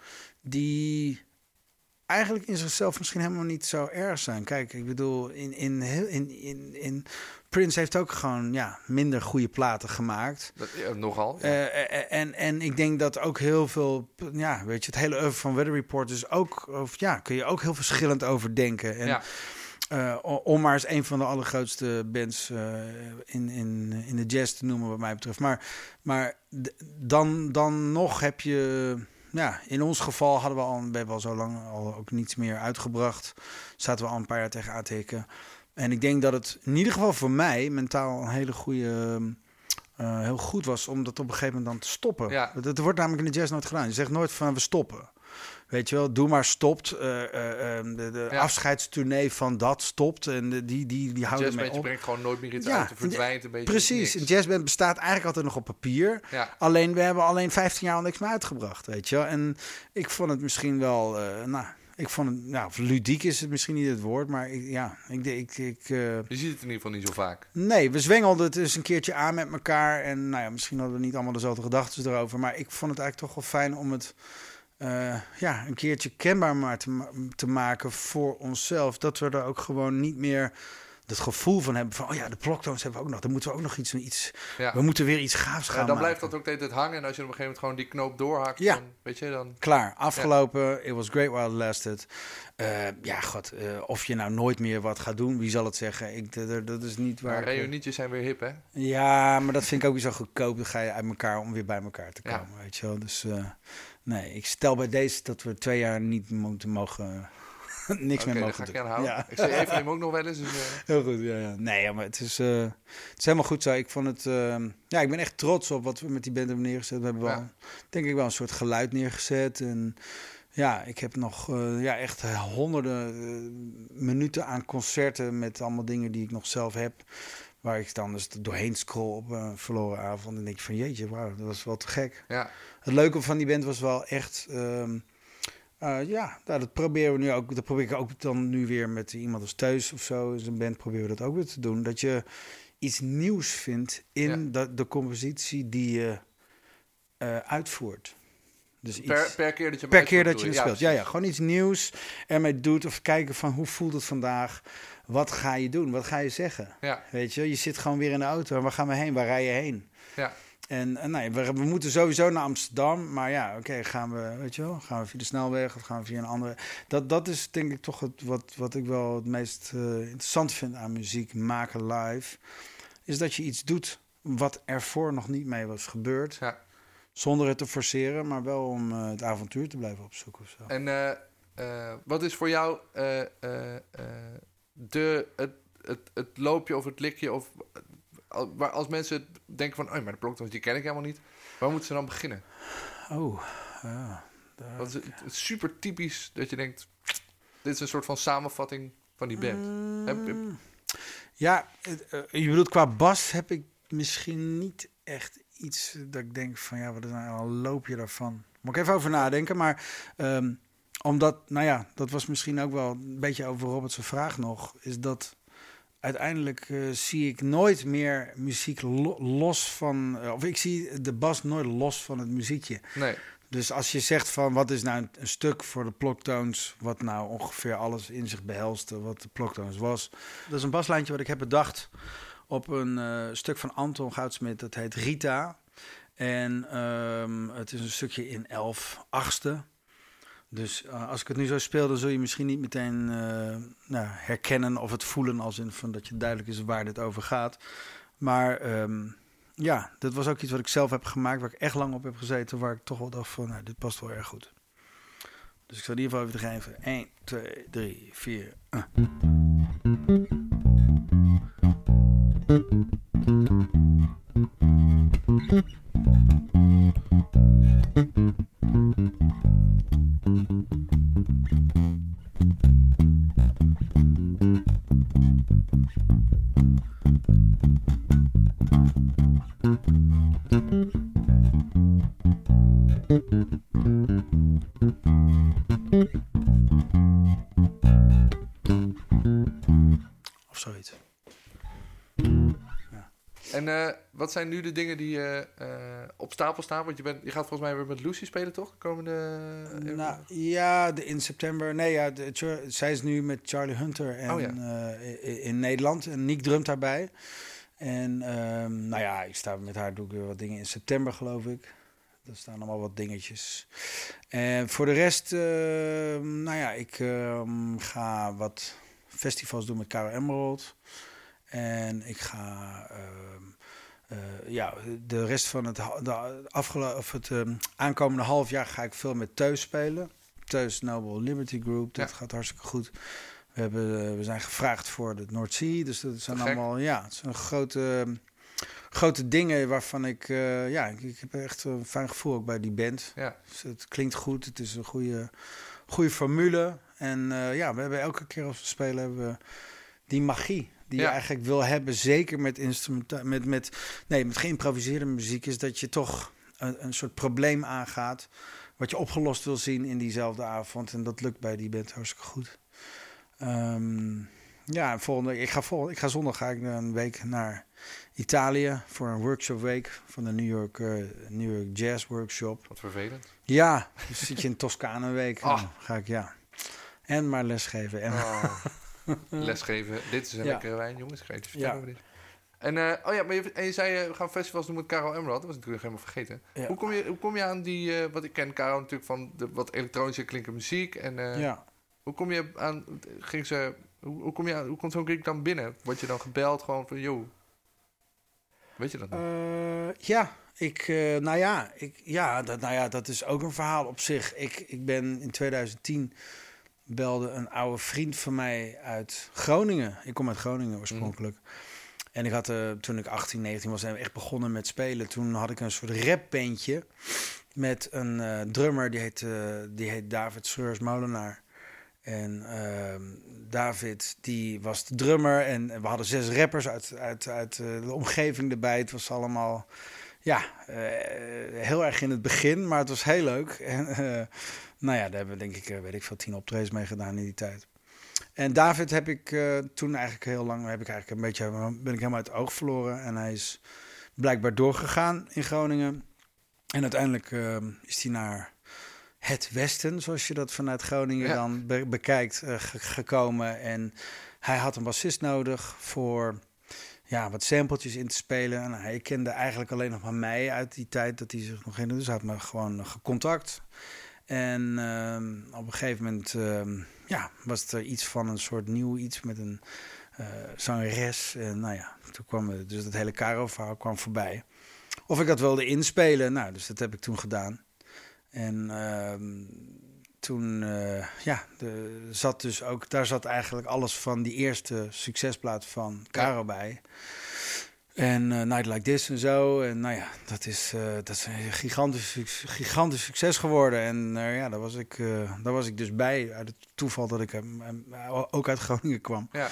die eigenlijk in zichzelf misschien helemaal niet zo erg zijn. Kijk, ik bedoel, in, in, heel- in, in, in Prince heeft ook gewoon ja, minder goede platen gemaakt. Dat, ja, nogal. ja. Eh, eh, en, en ik denk dat ook heel veel, ja, weet je, het hele oeuvre van Weather Report is ook, of ja, kun je ook heel verschillend over denken. En, ja. eh, o- om maar eens een van de allergrootste bands eh, in, in, in de jazz te noemen, wat mij betreft. Maar, maar dan, dan nog heb je. Ja, in ons geval hadden we al, we hebben al zo lang al ook niets meer uitgebracht. Zaten we al een paar jaar tegen hikken. En ik denk dat het in ieder geval voor mij mentaal een hele goede. eh, heel goed was om dat op een gegeven moment dan te stoppen. Ja. Dat, dat wordt namelijk in de jazz nooit gedaan. Je zegt nooit van we stoppen. Weet je wel, doe maar stopt. Eh, eh, eh, de de Ja. afscheidstournee van dat stopt. En de, die, die, die houden Jazzbandje op. brengt gewoon nooit meer iets Ja, uit. Verdwijnt een beetje. Precies, een jazzband bestaat eigenlijk altijd nog op papier. Ja. Alleen we hebben alleen 15 jaar al niks meer uitgebracht, weet je wel. En ik vond het misschien wel, eh, nou, ik vond het, nou, ludiek is het misschien niet het woord, maar ik, ja, ik, ik, ik Je ziet het in ieder geval niet zo vaak. nee, we zwengelden het eens een keertje aan met elkaar en nou ja, misschien hadden we niet allemaal dezelfde gedachten erover, maar ik vond het eigenlijk toch wel fijn om het, eh, ja, een keertje kenbaar maar te, ma- te maken voor onszelf, dat we er ook gewoon niet meer het gevoel van hebben van, oh ja, de ploktoons hebben we ook nog, dan moeten we ook nog iets, iets Ja. we moeten weer iets gaafs gaan Ja, dan maken. blijft dat ook de hele tijd hangen. En als je op een gegeven moment gewoon die knoop doorhakt, Ja. dan, weet je, dan... Klaar, afgelopen. It was great while it lasted. Eh, ja, god, eh, of je nou nooit meer wat gaat doen, wie zal het zeggen? Ik, dat, dat- dat is niet waar. Reunietjes zijn weer hip, hè? ja, maar dat vind ik ook weer zo goedkoop. Dan ga je uit elkaar om weer bij elkaar te komen, weet je wel. Dus eh, nee, ik stel bij deze dat we twee jaar niet moeten mogen... niks meer mogen ga ik doen. houden. Ja. Ik zie even hem ook nog wel eens. Dus, eh, Heel goed, ja, ja. Nee, maar het is, eh, het is helemaal goed zo. Ik vond het... eh, ja, ik ben echt trots op wat we met die band hebben neergezet. We hebben wel, denk ik wel, een soort geluid neergezet. En ja, ik heb nog eh, ja, echt honderden minuten aan concerten... met allemaal dingen die ik nog zelf heb. Waar ik dan dus doorheen scroll op een verloren avond. En denk ik van, jeetje, wauw, dat was wel te gek. ja. Het leuke van die band was wel echt. ehm, eh, ja, nou, dat proberen we nu ook. Dat probeer ik ook dan nu weer met iemand als Thuis of zo. Is een band proberen we dat ook weer te doen. Dat je iets nieuws vindt in Ja. de, de compositie die je eh, uitvoert. Dus iets, Per, per keer dat je per keer dat je speelt. Ja, ja, gewoon iets nieuws ermee doet. Of kijken van hoe voelt het vandaag. Wat ga je doen? Wat ga je zeggen? Ja, Weet je, je zit gewoon weer in de auto. En waar gaan we heen? Waar rij je heen? ja. En, en nee, we, we moeten sowieso naar Amsterdam. Maar ja, oké, gaan we, weet je wel, gaan we via de snelweg of gaan we via een andere. Dat, dat is denk ik toch het, wat, wat ik wel het meest eh, interessant vind aan muziek maken live. Is dat je iets doet wat ervoor nog niet mee was gebeurd. Ja. Zonder het te forceren, maar wel om eh, het avontuur te blijven opzoeken of zo. En eh, eh, wat is voor jou eh, eh, eh, de, het, het, het loopje of het likje? Of, waar als mensen denken van, oh, maar de bloktoons die ken ik helemaal niet. Waar moeten ze dan beginnen? Oh, ja. daar- Wat is het, is super typisch dat je denkt, dit is een soort van samenvatting van die band. Heb- heb- Mm. Ja, het, eh, je bedoelt qua bas heb ik misschien niet echt iets dat ik denk van ja, wat is nou een loopje daarvan? Moet ik even over nadenken, maar ehm, omdat, nou ja, dat was misschien ook wel een beetje over Robert's vraag nog, is dat uiteindelijk eh, zie ik nooit meer muziek lo- los van, eh, of ik zie de bas nooit los van het muziekje. nee, Dus als je zegt van wat is nou een, een stuk voor de ploktoons, wat nou ongeveer alles in zich behelste wat de ploktoons was. Dat is een baslijntje wat ik heb bedacht op een eh, stuk van Anton Goudsmit, dat heet Rita. En ehm, het is een stukje in 11 achtste. Dus eh, als ik het nu zo speel, dan zul je misschien niet meteen eh, nou, herkennen of het voelen als in van dat je duidelijk is waar dit over gaat. Maar ehm, ja, dat was ook iets wat ik zelf heb gemaakt, waar ik echt lang op heb gezeten, waar ik toch wel dacht van, nou, dit past wel erg goed. Dus ik zal in ieder geval even geven. 1, 2, 3, 4. Of zoiets. En eh, wat zijn nu de dingen die eh, op stapel staan? Want je, bent, je gaat volgens mij weer met Lucy spelen, toch? De komende... eh, Nou, ja, de, in september. Nee, ja, de, zij is nu met Charlie Hunter en, Oh, ja. in, in Nederland. En Nick drumt daarbij. En ehm, nou ja, ik sta met haar doe ik weer wat dingen in september, geloof ik. Er staan allemaal wat dingetjes. En voor de rest, ehm, nou ja, ik ehm, ga wat festivals doen met Caro Emerald. En ik ga, ehm, eh, ja, de rest van het, de afgelo- of het ehm, aankomende half jaar ga ik veel met Teus spelen. Teus Noble Liberty Group, dat Ja. gaat hartstikke goed. We, hebben, eh, we zijn gevraagd voor de Noordzee, dus dat zijn gek. allemaal, ja, het zijn grote, ehm, grote dingen waarvan ik, eh, ja, ik, ik heb echt een fijn gevoel ook bij die band. Ja, Dus het klinkt goed, het is een goede, goede formule. En ja, we hebben elke keer als we spelen hebben we die magie die Ja. je eigenlijk wil hebben. Zeker met instrumenta met, met, nee, met geïmproviseerde muziek is dat je toch een, een soort probleem aangaat. Wat je opgelost wil zien in diezelfde avond. En dat lukt bij die band hartstikke goed. Ehm, ja, volgende, ik, ga volgende, ik ga zondag ga ik een week naar Italië voor een workshop week van de New York, eh, New York Jazz Workshop. wat vervelend. Ja, dus zit je in Toscane een week. Ah. Ga ik, ja. En maar lesgeven. En, Oh, lesgeven. Dit is een Ja. lekkere wijn, jongens. Ga je vertellen over dit? En, eh, oh ja, maar je, en je zei, eh, we gaan festivals doen met Caro Emerald. Dat was natuurlijk helemaal vergeten. Ja. Hoe, kom je, hoe kom je aan die, eh, wat ik ken Caro natuurlijk van de wat elektronische klinkende muziek. En ja. hoe kom je aan, ging ze, hoe, hoe kom je aan, hoe komt zo'n gig dan binnen? Word je dan gebeld gewoon van, joh, weet je dat nog? Ja, ik, nou ja, ik, ja, dat, nou ja, dat is ook een verhaal op zich. Ik, ik ben in 2010 belde een oude vriend van mij uit Groningen. Ik kom uit Groningen oorspronkelijk. En ik had, eh, toen ik 18, 19 was, en echt begonnen met spelen. Toen had ik een soort rapbandje met een eh, drummer, die heet, eh, die heet David Schreurs Molenaar. En ehm, David, die was de drummer. En we hadden zes rappers uit, uit, uit de omgeving erbij. Het was allemaal, ja, heel erg in het begin, maar het was heel leuk. En nou ja, daar hebben we denk ik, eh, weet ik veel, tien optredens mee gedaan in die tijd. En David heb ik eh, toen eigenlijk heel lang, heb ik eigenlijk een beetje, ben ik helemaal uit het oog verloren. En hij is blijkbaar doorgegaan in Groningen. En uiteindelijk eh, is hij naar het Westen, zoals je dat vanuit Groningen Ja. dan be- bekijkt, eh, ge- gekomen. En hij had een bassist nodig voor ja, wat sampletjes in te spelen. En hij kende eigenlijk alleen nog maar mij uit die tijd dat hij zich nog in. Dus hij had me gewoon gecontact. En ehm, op een gegeven moment ehm, ja, was er iets van een soort nieuw iets met een eh zangeres. En nou ja, toen kwam het, dus dat hele Caro-verhaal kwam voorbij. Of ik dat wilde inspelen. Nou, dus dat heb ik toen gedaan. En ehm, toen, eh, ja, de, zat dus ook, daar zat eigenlijk alles van die eerste succesplaat van Caro bij. En eh, Night Like This en zo. En nou ja, dat is, eh, dat is een gigantisch, gigantisch succes geworden. En eh, ja, daar was, ik, daar was ik dus bij. Uit het toeval dat ik ook uit Groningen kwam. Ja,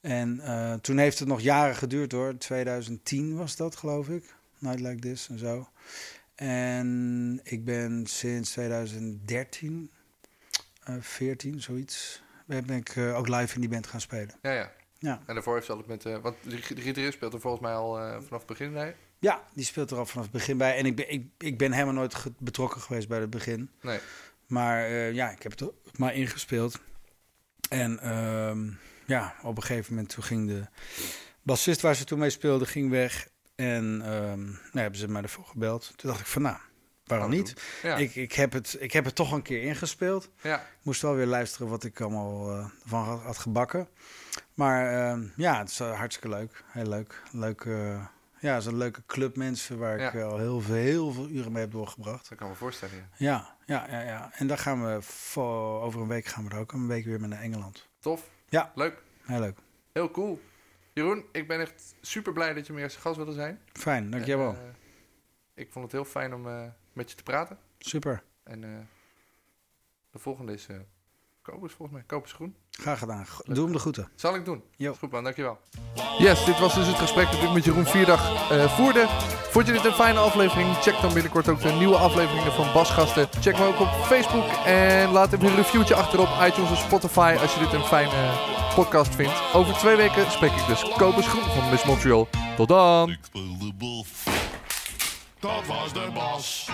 En toen heeft het nog jaren geduurd hoor. 2010 was dat, geloof ik. Night Like This en zo. En ik ben sinds 2013, eh 14, zoiets, ben ik ook live in die band gaan spelen. ja, ja. Ja. En daarvoor heeft ze altijd met, eh want de gitarist speelt er volgens mij al eh, vanaf het begin bij. Ja, die speelt er al vanaf het begin bij. En ik ben, ik, ik ben helemaal nooit betrokken geweest bij het begin. Nee. Maar eh, ja, ik heb het maar ingespeeld. En ehm, ja, op een gegeven moment toen ging de bassist waar ze toen mee speelde, ging weg. En ehm nou hebben ze mij ervoor gebeld. Toen dacht ik van nou, waarom niet? Ja, Ik, ik, heb het, ik heb het toch een keer ingespeeld. ja. Ik moest wel weer luisteren wat ik allemaal eh, van had, had gebakken. Maar ehm, ja, het is eh, hartstikke leuk. Heel leuk. leuk eh, ja, het is een leuke club mensen waar ik al heel veel, heel veel uren mee heb doorgebracht. dat kan me voorstellen. Ja. Ja, ja, ja, ja. En daar gaan we voor, over een week gaan we er ook een week weer mee naar Engeland. Tof. Ja. Leuk. Heel leuk. Heel cool. Jeroen, ik ben echt super blij dat je mijn eerste gast wilde zijn. Fijn, dankjewel. En, eh, ik vond het heel fijn om met je te praten. Super. En eh, de volgende is eh, Kobus volgens mij. Kobus Groen. Graag gedaan. Doe hem de groeten. Zal ik doen. Jo. Goed man, dankjewel. Yes, dit was dus het gesprek dat ik met Jeroen Vierdag eh, voerde. Vond je dit een fijne aflevering? Check dan binnenkort ook de nieuwe afleveringen van Basgasten. Check me ook op Facebook en laat even een reviewtje achter op iTunes of Spotify als je dit een fijne podcast vindt. Over twee weken spreek ik dus Kobus Groen van Miss Montreal. Tot dan! Ik speel de bal. Dat was de Bas.